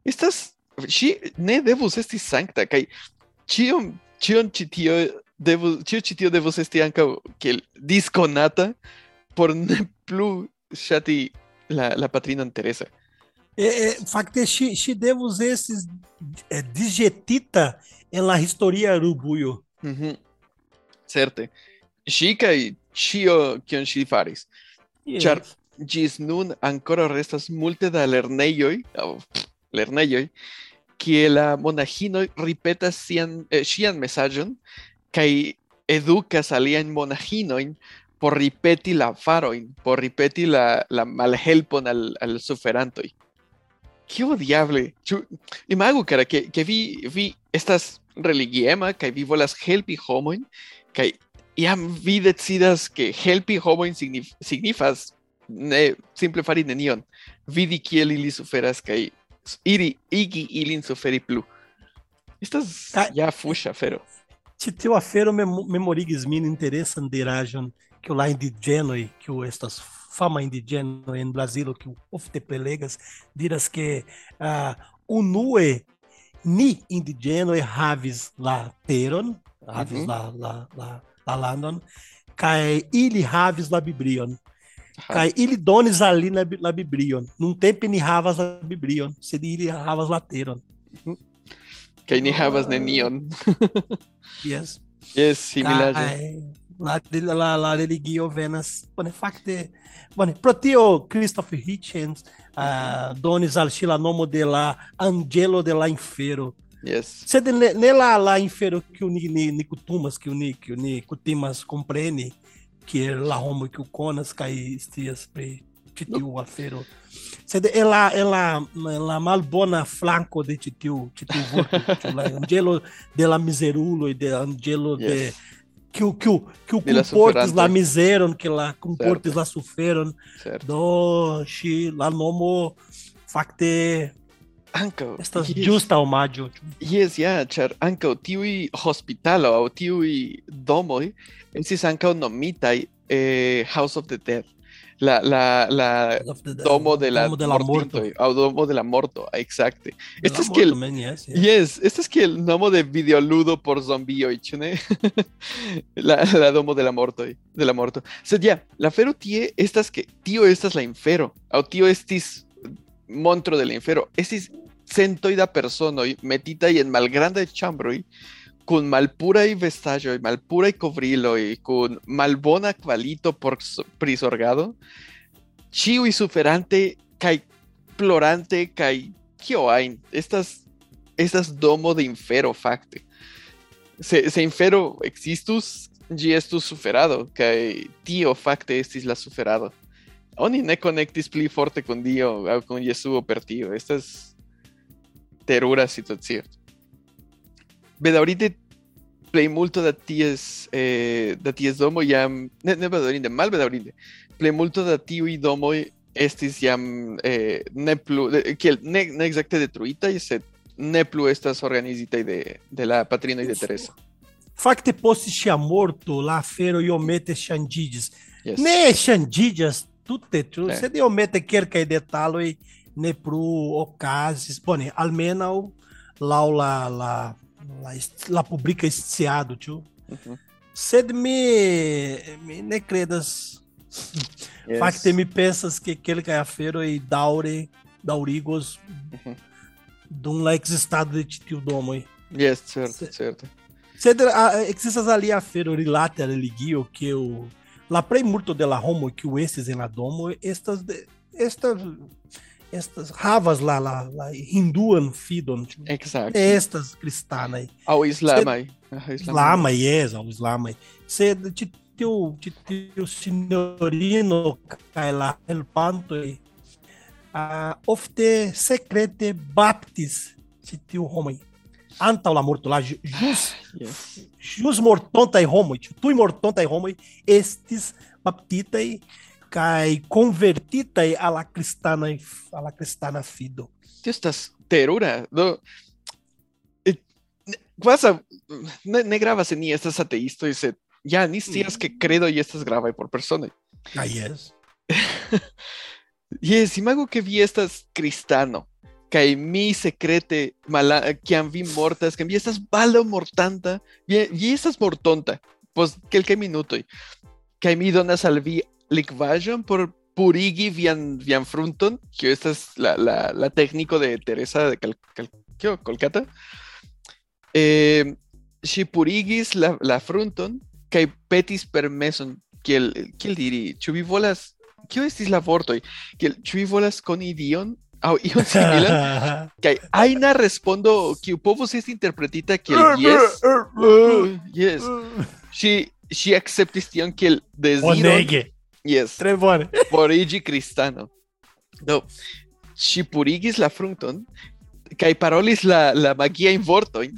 Estas ŝi ne devus esti sankta kaj ĉion ĉion ĉi devus ĉio ĉi tio devus esti ankaŭ kiel diskonata por *laughs* ne plu ŝati la, la patrinon Teresa.
É, é, facte, xi, xi devus esses é, digetita en la historia rubuio.
Mhm. Certe. Ŝi kaj ĉio kion ŝi faris. Char- Ĝis nun ankoraŭ restas multe da lernejoj aŭ pff, lernejoj kie la monaĥinoj ripetas sian eh, ŝian mesaĝon kaj edukas aliajn monaĥinojn por ripeti la farojn, por ripeti la, la malhelpon al, al suferantoj. Kio diable? Ĉu imagu kara ke, ke vi, vi estas religiema kaj vi volas helpi homojn kaj iam vi decidas ke helpi homojn signif signifas ne simple fari nenion. Vidi kiel ili suferas kaj iri igi ilin suferi plu. Estas ja fuŝa afero.
Titeu afero mem memorigis min interesan dirajon que o lá de Genoi, que o estas fama de Genoi em Brasil, que o ofte prelegas diras que uh, unue ni indigenoi havis la teron, havis
uhum.
la, la, la, la landon, cae ili havis la biblion. Cai ele dones ali na, na Biblion. Num tempo ele ravas a Biblion. Se ele ravas lateron.
Kaj ni havas nenion. *laughs*
Yes.
Jes, similaĵe.
Kaj la, la, la religio venas, bone, fakte, bone, pro tio Christoph Hitchens uh, donis al la nomo de la angelo de la infero.
Yes.
Sed ne, ne la, la infero kiu ni, ni, ni kutumas, kiu ni, kiu ni kutimas kompreni, kiel la homo kiu konas kaj scias pri citiu afero. Sed e la, e la, la malbona flanco de citiu, citiu vorto, *laughs* la angelo de la miserulo e de angelo
yes. de...
Que o que o que o comportes
la,
la miseron, que la comportes la suferon, do și la nomo facte
anco
estas
yes.
justa omaggio
yes ja yeah, char o tiui hospitalo au tiui domoi estis anco nomitai eh, House of the Dead La, la, la domo de la,
Domo de la
mortinto,
morto.
o domo de la morto, exacto.
De
Este es que el,
man, yes, yes.
Yes, este es que el nomo de videoludo por zombie oichune. *laughs* la, la domo de la morto, de la morto. So, ya, la fero tie estas que, tío, estas la infero, o tío estis montro de la infero, estis centoida persona metita y en malgranda chambro con malpura y vestajo y malpura y covrilo y con malbona qualito por prisorgado, chiu y suferante, kai plorante, kai kio hay, estas estas domo de infero facte. Se, infero existus, gi estus suferado, kai tio facte estis la suferado. Oni ne connectis pli forte con Dio con Jesuo per tio. Estas terura situacio. Bedaurite play multo da ties eh, da ties domo jam ne ne bedaurinde mal bedaurinde. Play multo da tiui domo estis jam eh, ne plu kiel ne, ne exacte detruita y se ne plu estas organizita de de la patrino y de Teresa.
Fakte post ŝia morto la afero iomete ŝanĝiĝis.
Yes.
Ne ŝanĝiĝas tute ĉu
Ne.
sed iomete kelkaj detaloj ne plu okazis. Bone, almenaŭ laŭ la la la, la publika sciado, ĉu?
Mhm.
Sed mi, mi ne credas.
Yes.
Fakte mi pensas ke kelkaj aferoj daŭre daŭrigos
Mhm.
dum la ekzistado de ĉi tiu domoj.
Yes, certo, certo.
Sed a, ekzistas alia afero rilate religio ke o la plej multo de la homoj kiu estis en la domo estas de estas estas ravas lá, lá, lá hinduan fidon, tipo,
exato
é estas
cristãs. Ao
islama, Islamai, yes, ao islamai. Se teu, teu senhorino cai lá, el panto, uh, ofte secrete baptis, se teu homem. Anta la morto lá, ah,
jus,
Jus mortonta e homem. Tipo, tu e mortonta e homem. estes baptitai, baptitaj kaj konvertitaj al la kristanaj al la kristana fido.
Tio estas terura. Do, eh, ne- Quasa, ne, ne gravas en ni estas ateistoj, sed ja ni scias ke kredo y estas gravaj por personoj.
Ah, *laughs* yes.
Yes, imago que vi estas cristano, kaj mi secrete mala, kiam vi mortas, que vi estas baldaŭ mortanta, vi estas mortonta, post kelkaj minutoj, kaj mi donas al vi likvaĵon por purigi vian, vian frunton, kio estas la, la, la técnico de Teresa de Cal, Cal, kio, Kolkata. Eh, ŝi purigis la, la frunton kaj petis permeson, kiel, kiel diri, ĉu vi volas, kio estis la vortoj? Kiel, ĉu vi volas koni Dion? Aŭ *laughs* ion similan? Kaj *laughs* ajna respondo kiu povus esti interpretita kiel yes, uh, yes. Ŝi ŝi akceptis tion kiel deziron,
Bonege,
yes,
tre bone.
por iĝi kristano. Do, ŝi purigis la frunton kaj parolis la, la magiajn vortojn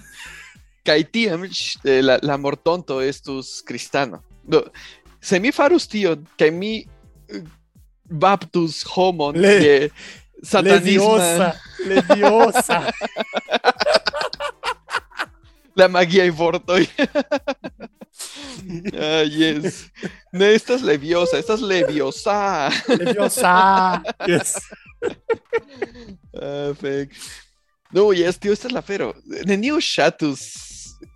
kaj tiam eh, la, la mortonto estus kristano. Do, se mi farus tion mi baptus homon
Le-
satanisma
Leviosa, leviosa. *laughs*
la magia y vortoj. *laughs* ah, yes. No, esta es leviosa, esta es leviosa.
leviosa. Yes.
Ah. No, yes, tio, esta es la fero. Neniu ŝatus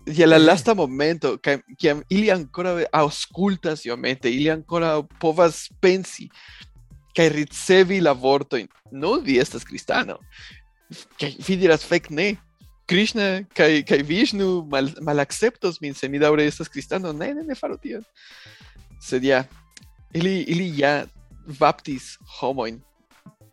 je la lasta momento, kaj kiam ili ankoraŭ aŭskultas iomete, ili ankoraŭ povas pensi kaj ricevi la vortojn. No, vi estas kristano. Kaj vi diras fek ne. Krishna kaj kaj Vishnu mal, malakceptos min se mi daŭre estas kristano. Ne, ne, ne faru tion. Sed ja, ili ili ja baptis homojn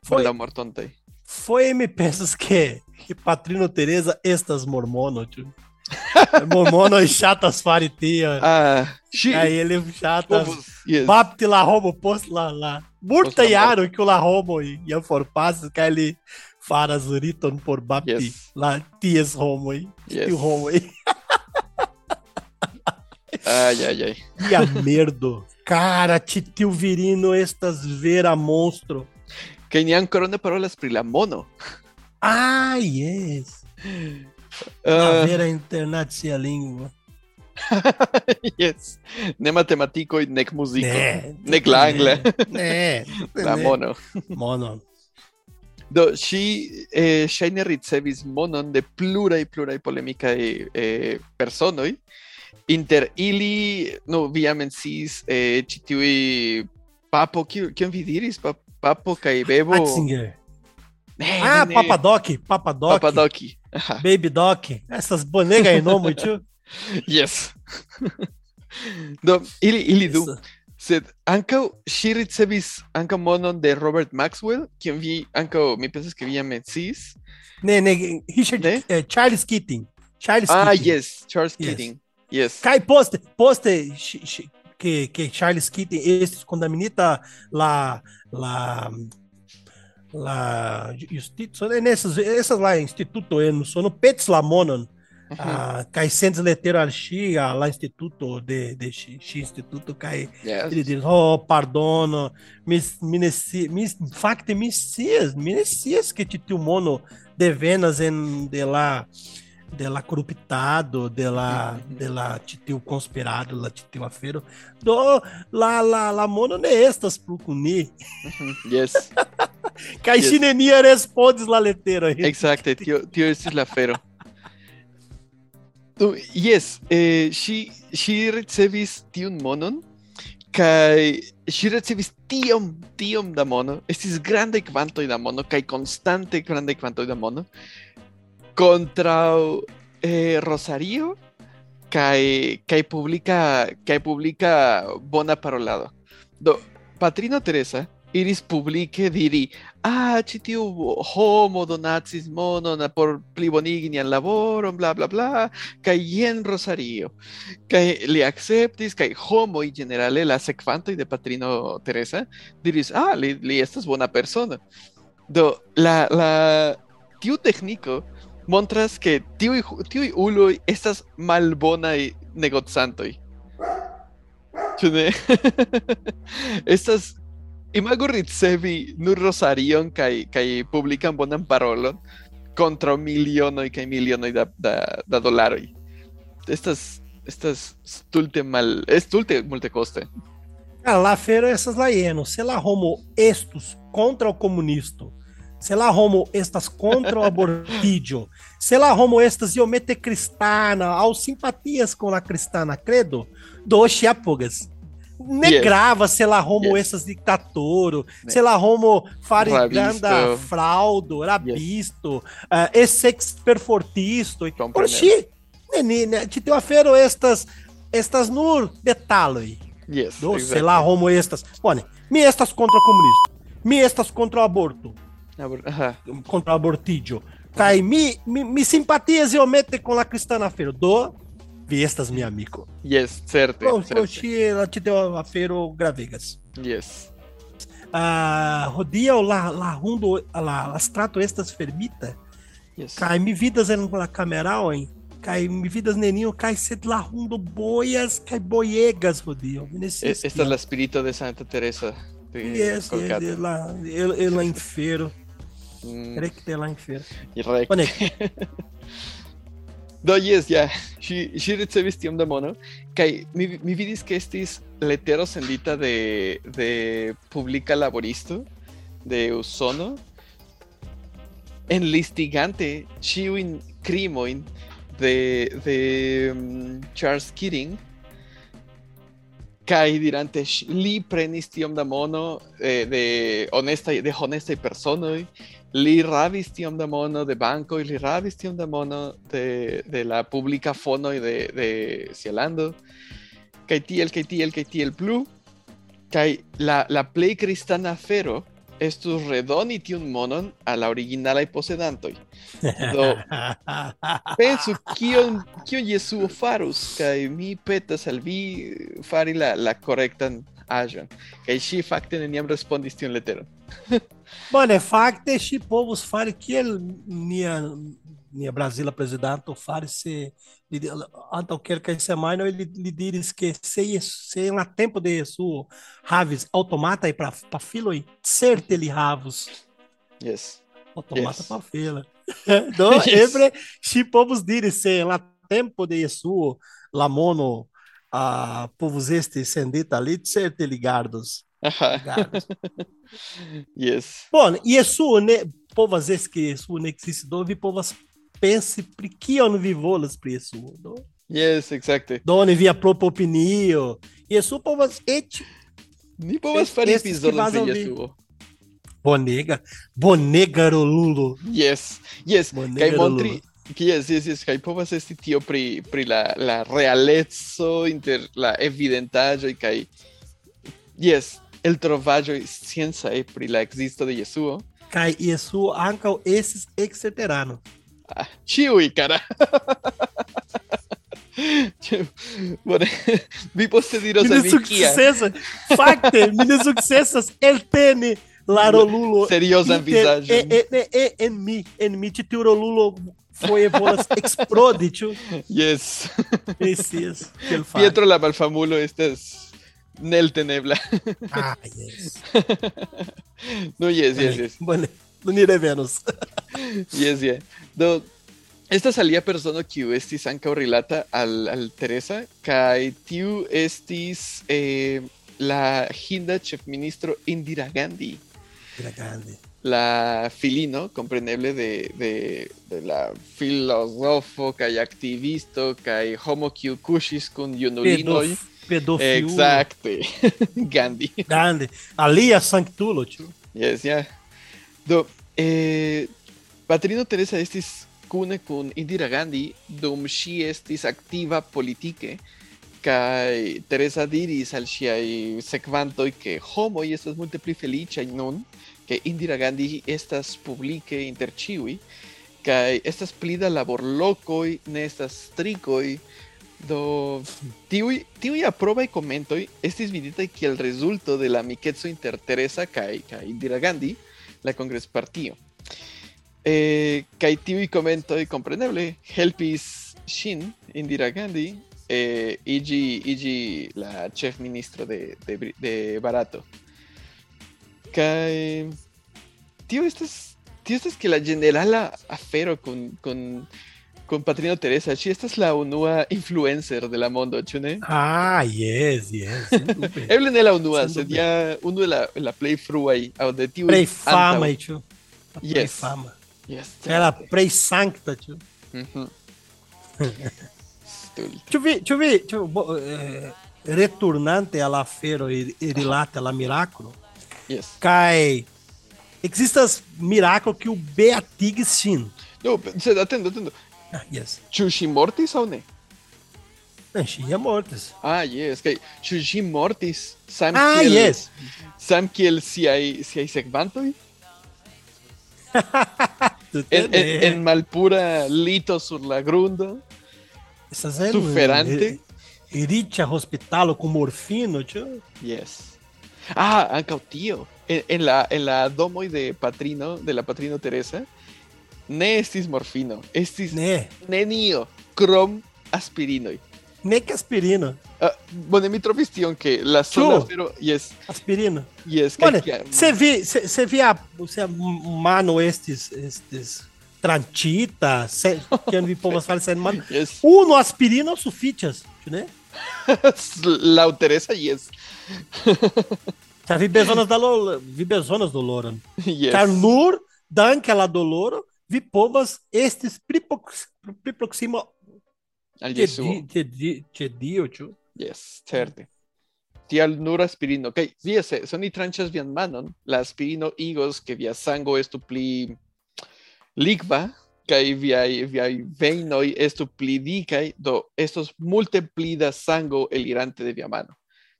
por
Foi,
la mortontaj.
foi me pensas que, que Patrino Teresa estas mormono, tio. *laughs* Mormono e chatas faritia.
Ah, ŝi
Aí ele chatas.
yes.
Bapti la homo post la la. Multa iaro que o la homo e ia forpasis que ele faras riton por bapti
Yes.
la ties homo e
Yes.
tiu homo e.
Ai, ai, ai.
Ia merdo. Cara, titio virino estas vera monstro.
Kaj ni ankoraŭ ne parolas pri la mono.
Ah, yes. La
Ah,
vera internacia língua. *laughs*
yes. Ne matematiko nec musico.
Ne,
Nec la angla.
Ne,
La
ne.
mono.
Mono.
Do ŝi eh, ŝajne ricevis monon de pluraj pluraj polemikaj eh, personoj. Inter ili, no, vi ja menciis eh, ĉi tiuj papo, kio- kion vi diris? Pa, papo kaj bebo.
Ratzinger.
Ne,
Ah,
ne.
Papadoc, Papadoc,
Papadoki. Aha. *laughs*
Baby Doc. Essas bonegas aí, não, muito.
Yes. *laughs* Do ili ili du. Sed ankaŭ ŝi ricevis ankaŭ monon de Robert Maxwell, kion vi ankaŭ mi pensas ke vi jam menciis.
Ne, ne, Richard,
Ne?
eh, Charles Keating. Charles
Ah,
Keating.
yes, Charles
Yes.
Keating. Yes.
Cai poste, poste chi- chi- que, que Charles Keating, esse condaminita lá, lá, lá, justiça, nessas, essas lá, instituto, eu não sou no Pets Lamonon,
Uhum.
A cai centros leteiro archi, a lá instituto de, de X, instituto cai,
Yes.
ele diz, oh, pardono, mis, mineci, mis, facte messias, minecias que te mono de venas en de lá, de lá corruptado, de lá, de lá titio conspirado, lá titio afero, do lá, lá, lá mono ne estas procuni,
Mhm. Yes. *laughs*
cai
Yes.
respondes lá leteiro aí.
Exacte, tio, tio estis la fero. Do, yes, eh, si, si recevis tiun monon, kai si recevis tiom, tiom da mono, estis grande quantoi da mono, kai constante grande quantoi da mono, contra eh, Rosario, kai, kai publica, kai publica bona parolado. Do, Patrino Teresa, iris publike diri ah, ĉi tiu homo donacis monon por plibonigi nian laboron, bla bla bla, kaj jen Rosario. Kaj li akceptis, kaj homoj ĝenerale la sekvantoj de Patrino Teresa diris, ah, li, li estas bona persono. Do la, la tiu montras ke tiuj tiuj uloj estas malbonaj negocantoj. *laughs* Estas imagu ricevi nur Rosarion kaj kaj publikan bonan parolon kontraŭ milionoj kaj milionoj da, da, da dolaroj. Estas estas stulte mal, stulte multekoste.
Ah, lá feira essas lá hieno, se lá homo estus contra o comunista, se lá homo estas contra o *laughs* abortidio, se lá homo estas iomete cristana, ao simpatias com a cristana, credo, do chiapogas negrava, yes. sei lá, Romo
yes.
essas dictatoro,
yes.
sei lá, Romo fariganda fraudo, rabisto, yes. uh, essex perfortisto. Oxi, menina, né, né, né, te teu afero estas, estas no detalhe.
Yes,
Do,
exactly.
Sei lá, Romo estas. olha, me estas contra o comunismo, me estas contra o aborto,
Abor uh -huh.
contra o abortídio. Cai, me me me simpatias mi simpatia com a cristã na feira. Do, vi estas, mi amigo.
Yes.
Oh,
certe.
Oxi, ela te deu a feiro gravegas.
Yes.
Ah, rodia lá, lá rundo, lá, las trato estas fermita.
Yes.
Cai, mi vidas en la cameral, hein? Cai, mi vidas neninho, cai, sed lá rundo boias, cai boiegas, rodio.
E- Esta es la espíritu de Santa Teresa de
Yes, yes, lá, ele, ele lá em feiro.
Mm,
Creio que tem lá em feiro.
correct.
Olha,
Do yes, ja. Ŝi ŝi ricevis tiom da mono kaj mi, mi vidis ke estis letero sendita de de publika laboristo de Usono enlistigante ĉiujn krimojn de de mm, Charles Keating kaj dirante "Ŝ- li prenis tiom da mono eh, de honestaj de honestaj personoj li ravis tiom da mono de banco li ravis tiom da mono de, de la publica fono de, de Cielando. Kaj tiel kaj tiel kaj tiel plu kaj la, la plej kristana afero estus redoni tiun monon al la originalaj posedantoj do *laughs* pensu kion kion Jesuo farus kaj mi petas al vi fari la, la korektan aĵon kaj ŝi fakte neniam respondis tiun leteron *laughs*
Bonefacte é și povus fare kiel é nia minha Brasília presidente fale se antaŭ kelkaj semajnoj li, ele lhe ke se se é na tempo de Jesuo havis aŭtomataj pafiloj certe li havus.
Yes.
Automata
yes.
fila. *laughs* Do sempre eble ŝi povus se na tempo de Jesuo lamono a povos este sendita ali certo
li
gardos *laughs*
Yes.
Bom, e isso, né, povas estes que não existe, do vi povas pense pri kion vi volas pri isso, do?
Yes, exacte.
Doni via propo opinio, e isso povas et
Ni povas fari epizodon pri Jesuo.
bonega, bonega rolulo.
Yes, yes.
Bonega
Kaj montri,
rolulo.
yes, yes, yes. Kaj povas esti tio pri, pri la, la realeco inter la evidentaĵoj kaj yes, el trovaĵoj sciencaj pri la ekzisto de Jesuo.
Kai isso ankaŭ esses exeterano.
Ah, ĉiuj, kara. Bone, vi poste diros al mi kia
fakte, *laughs* mine successas elteni la rolulo.
seriozan vizaĝon.
e, e, e, en mi, en mi, tiu rolulo foi volas *laughs* explodi, ĉu?
Yes.
Kiel fari.
Pietro la malfamulo estas neltenebla.
Ah, yes. *laughs*
no, yes, yes, yes.
Bone, ni revenos. *laughs*
Yes, yeah. Do, estas alia persono kiu estis ankaŭ rilata al, al Teresa kaj tiu estis eh, la hinda ĉefministro Indira Gandhi,
Era grande.
la filino, compreneble, de, de, de la filozofo kaj aktivisto kaj homo kiu kuŝis kun junulinoj.
Pedof, pedofilo.
Exacte. *laughs* Gandhi.
Grande. Alia sanctulo, tio.
Yes, yeah. Do, eh, patrino Teresa estis kune kun Indira Gandhi dum ŝi estis aktiva politike kaj Teresa diris al ŝiaj sekvantoj ke homoj estas multe pli feliĉaj nun ke Indira Gandhi estas publike inter ĉiuj kaj estas pli da laborlokoj, ne estas strikoj do tiuj tiuj aprobaj komentoj estis viditaj kiel rezulto de la amikeco inter Teresa kaj kaj Indira Gandhi, la kongrespartio. Eh, kaj tiuj komentoj kompreneble helpis ŝin Indira Gandhi eh, iĝi la ĉefministro de, de, de Barato. Kaj tio estas tio estas que la ĝenerala afero kun kun con Patrino Teresa. Sí, esta es la unua influencer de la chune.
Ah, yes, yes.
Eulen *laughs* la unua, sería uno de la, la play fruai, donde tiu
Play fama, chu.
Yes.
Play fama.
Yes.
Era play sancta, chu. Uh -huh. chuvi, chuvi, chu, eh, retornante alla fero e relata la miracolo.
Yes.
Cai Existas miracolo que o Beatig sin.
Não, atendo, atendo.
Ah, yes.
Ĉu ŝi mortis aŭ ne?
Enchia mortes.
Ah, yes, ĉu ŝi mortis sam
Ah,
kiel
yes.
sam kiel siaj siaj sekvantoj? *laughs*
Tu
En, en,
entende?
en malpura lito sur la grundo?
Essas é
suferante.
Iritia hospitalo com morfino, tio.
Yes. Ah, ankaŭ tio. En, en la en la domoj de patrino, de la patrino Teresa, ne estis morfino, estis
Né?
nenio krom aspirinoj.
Nem que aspirina.
Ah, bone, mi trovis tion ke la sola afero, yes,
Aspirina.
yes,
Olha, você vi, você via, você mano estes, estes tranchita, se, *laughs* que vi povas fala sen mano.
yes.
Uno aspirina ou sufitias, né?
Laŭ *laughs* Teresa, yes.
Já vi bezonas *laughs* da Lola, vi bezonas do Loran.
yes.
Car nur, danke la doloro, vi povas estes priprox- priproxima
Al Jesuo.
tio.
Yes, certe. Tial nur aspirino. Kaj vi se soni tranĉas vian manon, la aspirino igos ke via sango estu pli likva kaj viaj viaj vejnoj estu pli dikaj, do estos multe pli da sango elirante de via mano.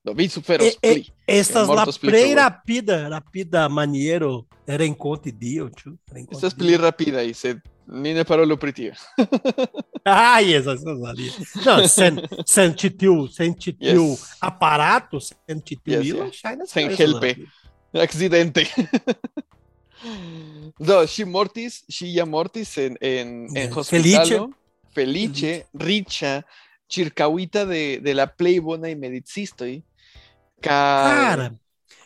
Do vi suferos
E- e-
pli.
Estas la
frue.
rapida, rapida maniero renkonti dio, tio.
Estas
dio.
pli rapidaj, sed ni ne parolu pri tio. *laughs*
Ah, essas, ali. Não, *laughs* sen, sen titiu, sen titiu
Yes.
aparato, sen titiu
Yes, yes. Accidente. *laughs* Do, ŝi mortis, ŝi ja mortis en, en, en
Yes.
hospitalo, felice, riĉa, ĉirkaŭita de, de la plej bonaj medicistoj. Kaj
Cara,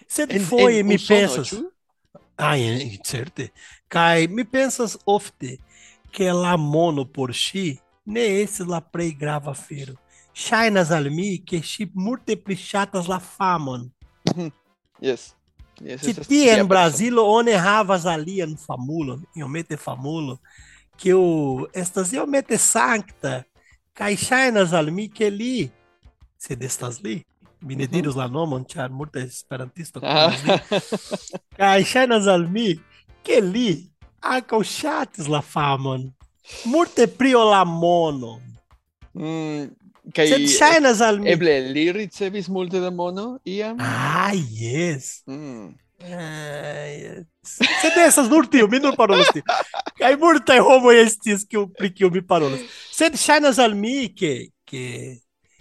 sed
en,
foi, mi
Usono,
pensas. Ah, é, certe. Kai, mi pensas ofte que la mono por si, ne esse la plej grava fero. shainas al mi, que si multiplicatas la famon. *laughs*
Yes. yes
Que ti
é
em Brasília, onde havas famulo, em omete famulo, que o estas em omete sancta, kai shainas al mi, que li, se destas li, mi ne mhm. la nomon, char multe esperantisto.
Ah.
konas kaj al mi, ke li ankaŭ ŝatis la famon, multe pri la mono.
Mm, kaj
Sed ŝajnas al mi.
Eble li ricevis multe da mono iam?
Ah, yes.
Mm.
Ah, yes. Sed estas nur tio, mi nur parolas tio. Kaj multaj homoj estis, kiu pri kiu mi parolas. Sed ŝajnas al mi, ke, ke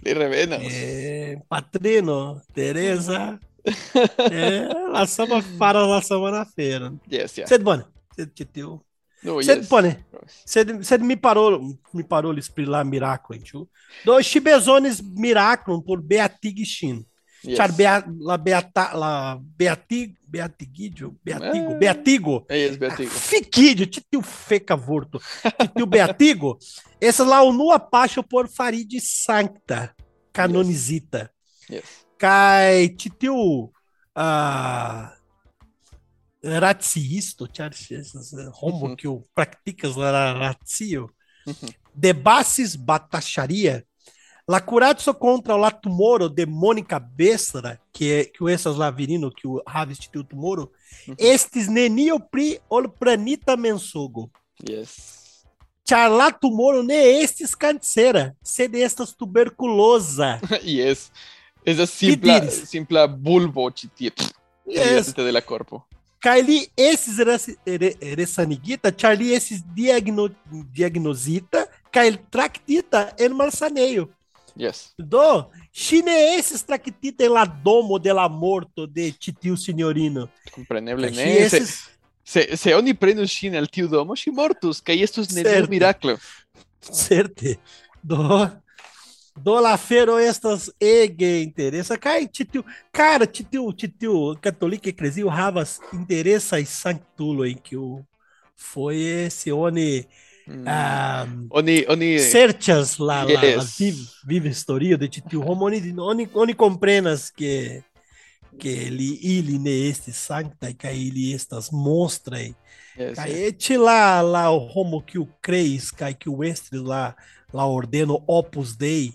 de Revenas,
Eh, patrino, Tereza. é, *laughs* eh, la samba para la semana feira.
Yes, yeah.
Sed bone. Sed que teu.
No,
sed
yes.
bone. Sed, sed mi parou, mi parou lhes prilar miracle, tio. Dois chibezones miracle por Beatigue Chino.
Yes.
Char la, Beata, la Beatigo, Beatigo, Beatigo,
é.
Beatigo.
É isso, Beatigo.
Ah, Fiquidio, titio fecavurto, titio Beatigo. *laughs* Essa lá o nua pacho por farid sancta, canonizita.
Yes.
yes. Cai titio ah, ratziisto, eh, rombo
uhum.
que o praticas lá
uhum.
debases batacharia, La curazo contra la tumoro de Mônica Bessara, que é que o essas lá virino que o havis tiu tumoro,
Mhm.
estes nenio pri ol pranita mensogo.
Yes.
Char la tumoro ne estis cancera, sed estas tuberculosa. *laughs*
yes. Esa simpla,
diris?
simpla bulbo chitie.
Yes.
de la corpo.
Li esses res- re- resanigita, char li esses diagno, diagnosita, kai tractita en malsaneio.
Yes.
Do chineses tractite la domo de la morto de titiu senhorino.
Compreneble, né? Se, se oni prenos ŝin al tiu domo, que aí kaj estus neniu miracle.
Certe. Do, do la fero estas ege interesa. Kaj ĉi tiu, cara, e tiu, ĉi interessa e sanctulo em que o. Foi esse se
oni
um,
oni, oni,
cerchas lá
yes.
la viva historio de ĉi tiu homo oni, oni, oni comprenas que que ele ele ne sancta e que ele estas monstraj
yes,
kaj
yes.
eĉ la la homo creis kreis que o estris lá lá ordeno Opus Dei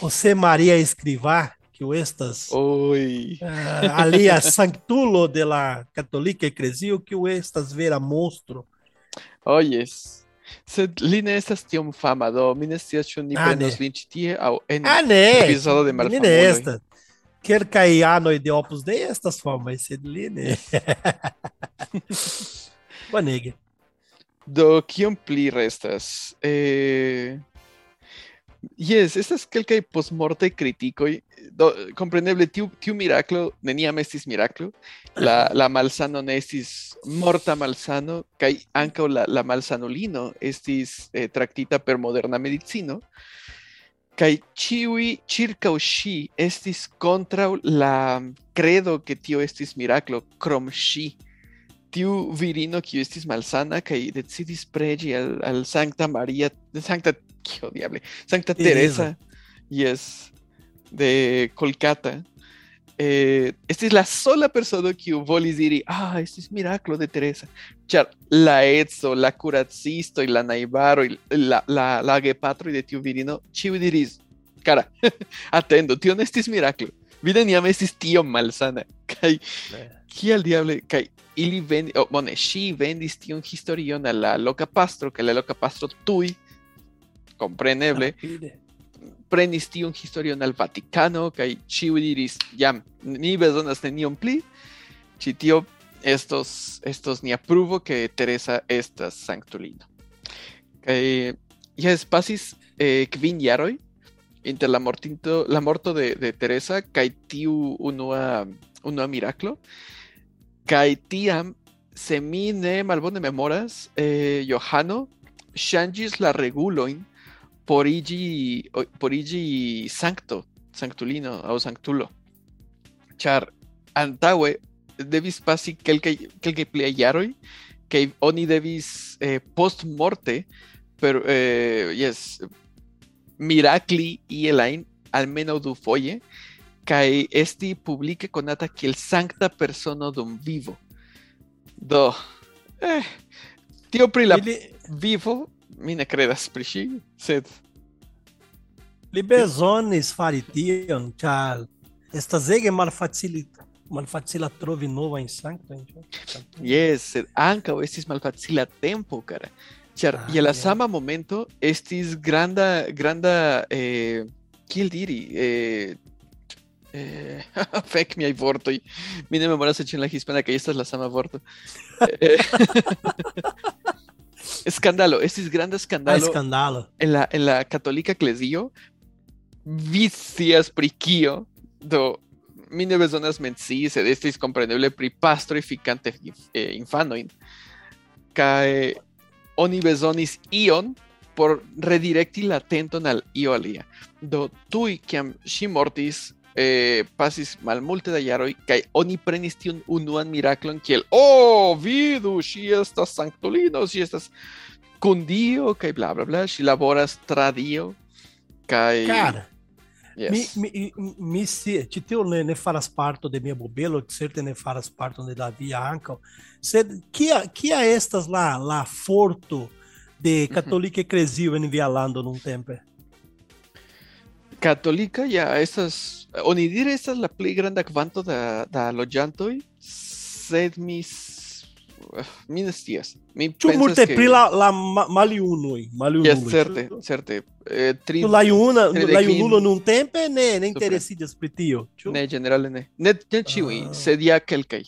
você Maria Escrivá o estas
Oi.
Uh, alia *laughs* sanktulo de la katolika que o estas vera monstro
Oh, yes. Sed li ne estas tiom fama, do mi ne scias ĉu ni
Ah,
prenos
ne.
lin ĉi tie aŭ en
Ah, né?
epizodo de malfamuloj.
esta. Quer cair anoi de opus dei, estas formas, sed li ne. Bonege.
Do kiom pli restas? Eh, yes, estas kelkaj postmortaj kritikoj. Do kompreneble tiu tiu miraklo neniam estis miraklo. La la malsano ne estis morta malsano kaj ankaŭ la la malsanulino estis eh, traktita per moderna medicino. Kaj ĉiuj ĉirkaŭ ŝi estis kontraŭ la credo ke tio estis miraklo krom ŝi tiu virino kiu estis malsana kaj decidis preĝi al, al Sankta Maria, Sankta, kio diable, Sankta
Teresa.
Teresa, yes, de Kolkata. Eh, estis la sola persono kiu volis diri, ah, estis miraklo de Teresa. Ĉar la edzo, la kuracisto, la najbaroj, la, la, la gepatroj de tiu virino, ĉiuj diris, cara, *laughs* atendo, tio ne estis miraklo. Vi neniam estis tiom malsana. *laughs* Kaj kial diable, kaj ili vendi, oh, bone, ŝi vendis tiun historion al la loka pastro, kaj la loka pastro tuj, kompreneble,
Rapide.
prenis tiun historion al Vatikano, kaj ĉiuj diris, jam, ni bezonas nenion pli, ĉi tio estos, estos nia pruvo ke Teresa estas sanktulino. Kaj jes pasis eh, kvin jaroj inter la mortinto, la morto de, de Teresa kaj tiu unua, unua miraklo. Kaj tiam, se mi ne malbone memoras, eh, Johano ŝanĝis la regulojn por iĝi, o- por iĝi sankto, sanktulino aŭ sanktulo. Ĉar antaŭe devis pasi kelkaj pliaj jaroj kaj oni devis eh, post morte per eh, yes miracli y elain almeno du foje kai esti publique conata kiel sancta persono dum vivo. Do eh, tio pri la vivo mi ne credas pri ŝi, sed
li bezonis fari tion, ĉar estas ege malfacili malfacila trovi novajn sanktojn. ĉu?
Yes, sed ankaŭ estis malfacila tempo, cara. Ĉar
Ah,
je la
ja.
sama momento estis granda, granda, eh, kiel diri, eh, eh, fek miaj vortoj. Mi ne memoras eĉ en la hispana kaj estas la sama vorto. *laughs* *laughs* Eh, Skandalo, estis granda
Ah,
skandalo. en la, en la católica eklezio vi scias pri kio do mi ne bezonas mencii sed estis kompreneble pri pastroj fikante eh, infanojn kaj oni bezonis ion por redirekti la atenton al io alia do tuj kiam mortis eh, pasis malmulte da jaroj kaj oni prenis tiun unuan miraklon kiel oh vidu ŝi estas sanktulino ŝi estas kun Dio kaj bla bla bla ŝi laboras tra Dio kaj
Cara,
yes.
mi, mi, mi si, ci tio ne, ne faras parto de mia bobelo, certe ne faras parto de la via ankaŭ. Sed kia kia estas la la forto de katolika eklezio en via lando nuntempe?
Católica ja estas onidire estas la plej granda kvanto da, da loĝantoj sed mi mi ne scias mi
Ĉu multe
ke-
pri la la ma- maliunoj, maliunuloj.
Yes, certe, certe. Eh, tri,
la juna, la junulo nuntempe ne ne interesiĝas pri tio. ĉu?
ne, generale ne. Ne, ne ĉiuj,
Ah.
sed ja kelkaj.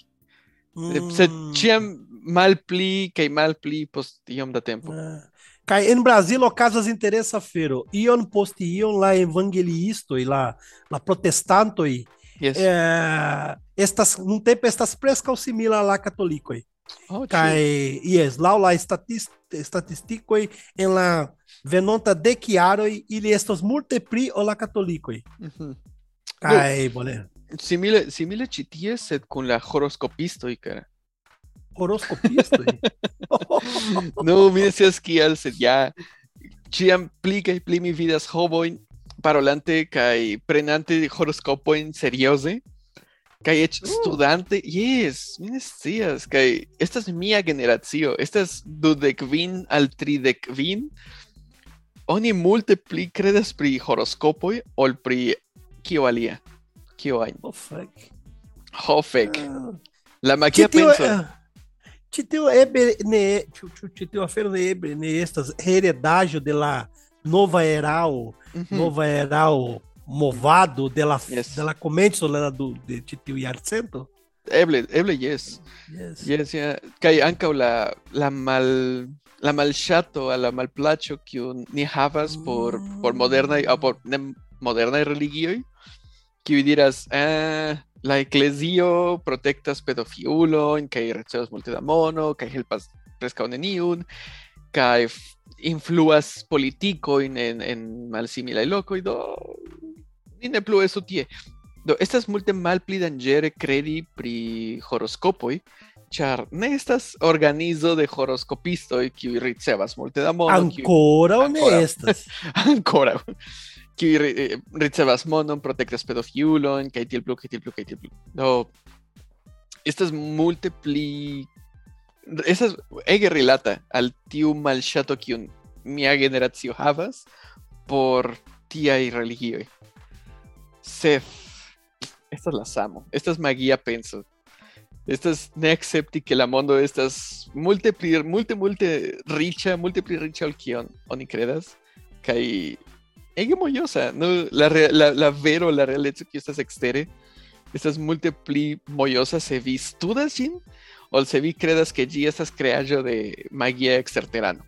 Mm.
Sed ĉiam malpli kaj malpli post iom da tempo.
Ah. Kaj en Brasil okazas interesa fero. Ion post ion la evangeliistoj, la la protestantoj
Yes.
eh, estas nuntempe estas preskaŭ simila la katolikoj.
Oh?
Kaj jes, laŭ la statis, statistikoj en la venonta dek jaroj ili estas multe pli ol la katolikoj.
Mhm.
Kaj bone.
Simile, simile ĉi tie, sed kun la horoskopistoj, kara.
Horoskopistoj. *laughs*
No, mi ne scias kial, sed ja ĉiam pli mi vidas homojn parolante kaj prenante horoskopojn serioze. Kaj eĉ studante, yes, mi ne scias, kaj estas mia generacio, estas dudekvin al tridekvin. Oni multe pli kredas pri horoskopoj ol pri kio alia. Kio ajn. Ho fek.
Ah.
La magia penso.
eh, ĉi tio eble ne ĉu- ĉu- ĉi tio afero ne eble ne estas heredaĵo de la nova erao,
Mhm.
nova erao movado de la
Yes.
de la komenco de la du de ĉi tiu jarcento.
Eble, eble yes.
Yes.
Yes, yeah. Kaj ankaŭ la la mal la malŝato al la malplaĉo kiun ni havas por por modernaj aŭ por ne modernaj religioj, kiuj diras, eh, la eklezio protektas pedofilojn kaj ricevas multe da mono kaj helpas preskaŭ neniun kaj influas politikojn en en malsimilaj lokoj do ni ne plu estu tie. Do estas multe malpli danĝere kredi pri horoskopoj, ĉar ne estas organizo de horoskopistoj kiuj ricevas multe da mono, kiuj
Ankoraŭ ne estas. *laughs*
ankoraŭ kiuj ri- eh, ricevas monon, protektas pedofilojn kaj tiel plu kaj tiel plu kaj tiel plu. Do estas multe pli estas ege rilata al tiu malŝato kiun mia generacio havas por tiaj religioj. Sed estas la samo, estas magia penso. Estas ne accepti que la mondo estas multe pli multe multe riĉa, multe pli riĉa ol kion oni kredas kaj ege mojosa, no la, la, la vero, la realeco kiu estas ekstere estas multe pli mojosa se vi studas ĝin ol se vi kredas ke ĝi estas kreaĵo de magia eksterterano.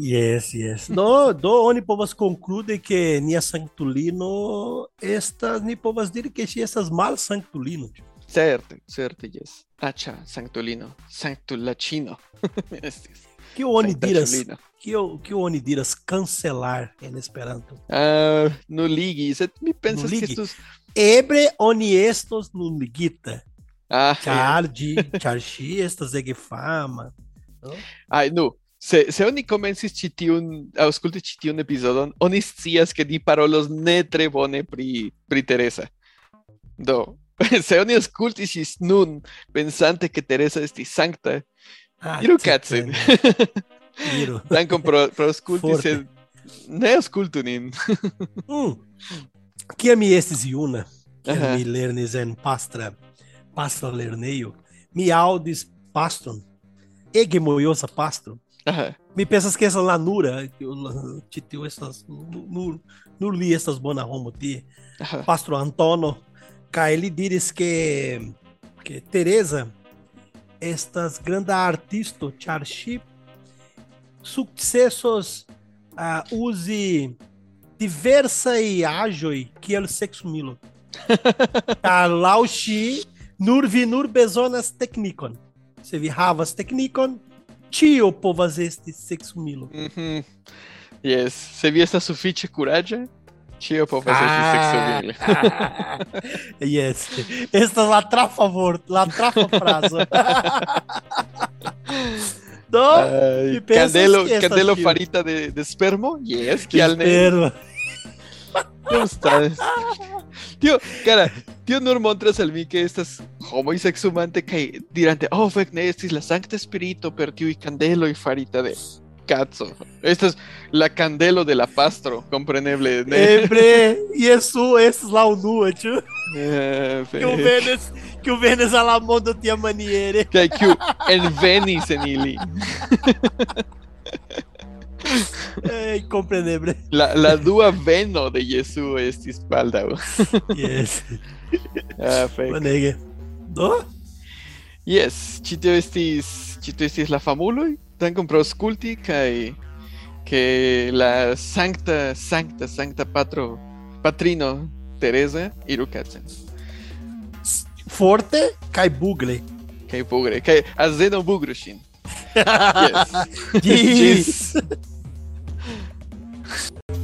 Yes, yes. Do, do oni povas konkludi ke nia sanktulino estas ni povas diri ke ŝi estas malsanktulino.
Certe, certe, yes. Acha, sanktulino, sanktulacino. *laughs* Estis.
Kio oni diras,
Sanktulino.
kio kio oni diras cancelar en Esperanto?
Ah, nuligi, sed mi pensas que
Nuligi.
estos...
Ebre oni estos nuligita.
Ah,
ĝi, ĉar ŝi estas ege fama.
Ai, nu, se, se oni komencis ĉi tiun aŭskulti ĉi tiun epizodon, oni scias ke ni parolos ne tre bone pri pri Teresa. Do, *laughs* se oni aŭskultis ĝis nun pensante ke Teresa estis sankta, Kacen.
prego. Iru.
Dankon pro pro aŭskulti, sed ne aŭskultu nin.
Mm. Kiam mi estis juna, kiam
Aha.
mi lernis en pastra, pastra lernejo, mi audis pastron, ege mojosa pastro.
Aha.
Mi pensas que essa lanura, que o la- que tio estas nur nur li estas bona homo tie.
Aha.
Pastro Antono, ca ele diris que que Teresa estas grandes artistas, Charchi, sucessos uh, use diversa e ágil que é *laughs* o sexo milo. Lauchi Nurvi, bezonas technicon. Você virravas technicon, tio povas este sexo
milo. Uhum. Yes. Você viu esta suficiente curadia? Kuraĝa, ĉio povas
Ah.
esti seksumile.
yes. Esta es la trafa vor, la trafa frazo. *laughs* Do,
Ay, Candelo,
que
Candelo farita de, de spermo? Yes, kial ne?
espero.
Gustas. Tio, cara, tio nur montras al mi que estas homoj seksumante kaj dirante, oh, fek ne estis la sankta spirito per tiuj kandeloj farita de kaco. Estas la candelo de la pastro, compreneble. Ne?
Ebre, Jesu esses la unua, ĉu?
Eh,
Que o venes, que o venes a la mondo tia maniere.
Kaj kiu envenis en ili.
Ei, compreneble.
La, la dua veno de Jesu estis baldaŭ.
Yes.
Ah, fek.
Bonege. Do?
Yes, ĉi tio estis ĉi tio estis la famuloj. tan compraŭskulti kaj que la sancta, sancta, sancta patro, patrino Teresa iru kacen.
Forte kaj bugle.
Kaj bugle kaj azeno bugru ŝin. *laughs* Yes. Ĝis. *laughs*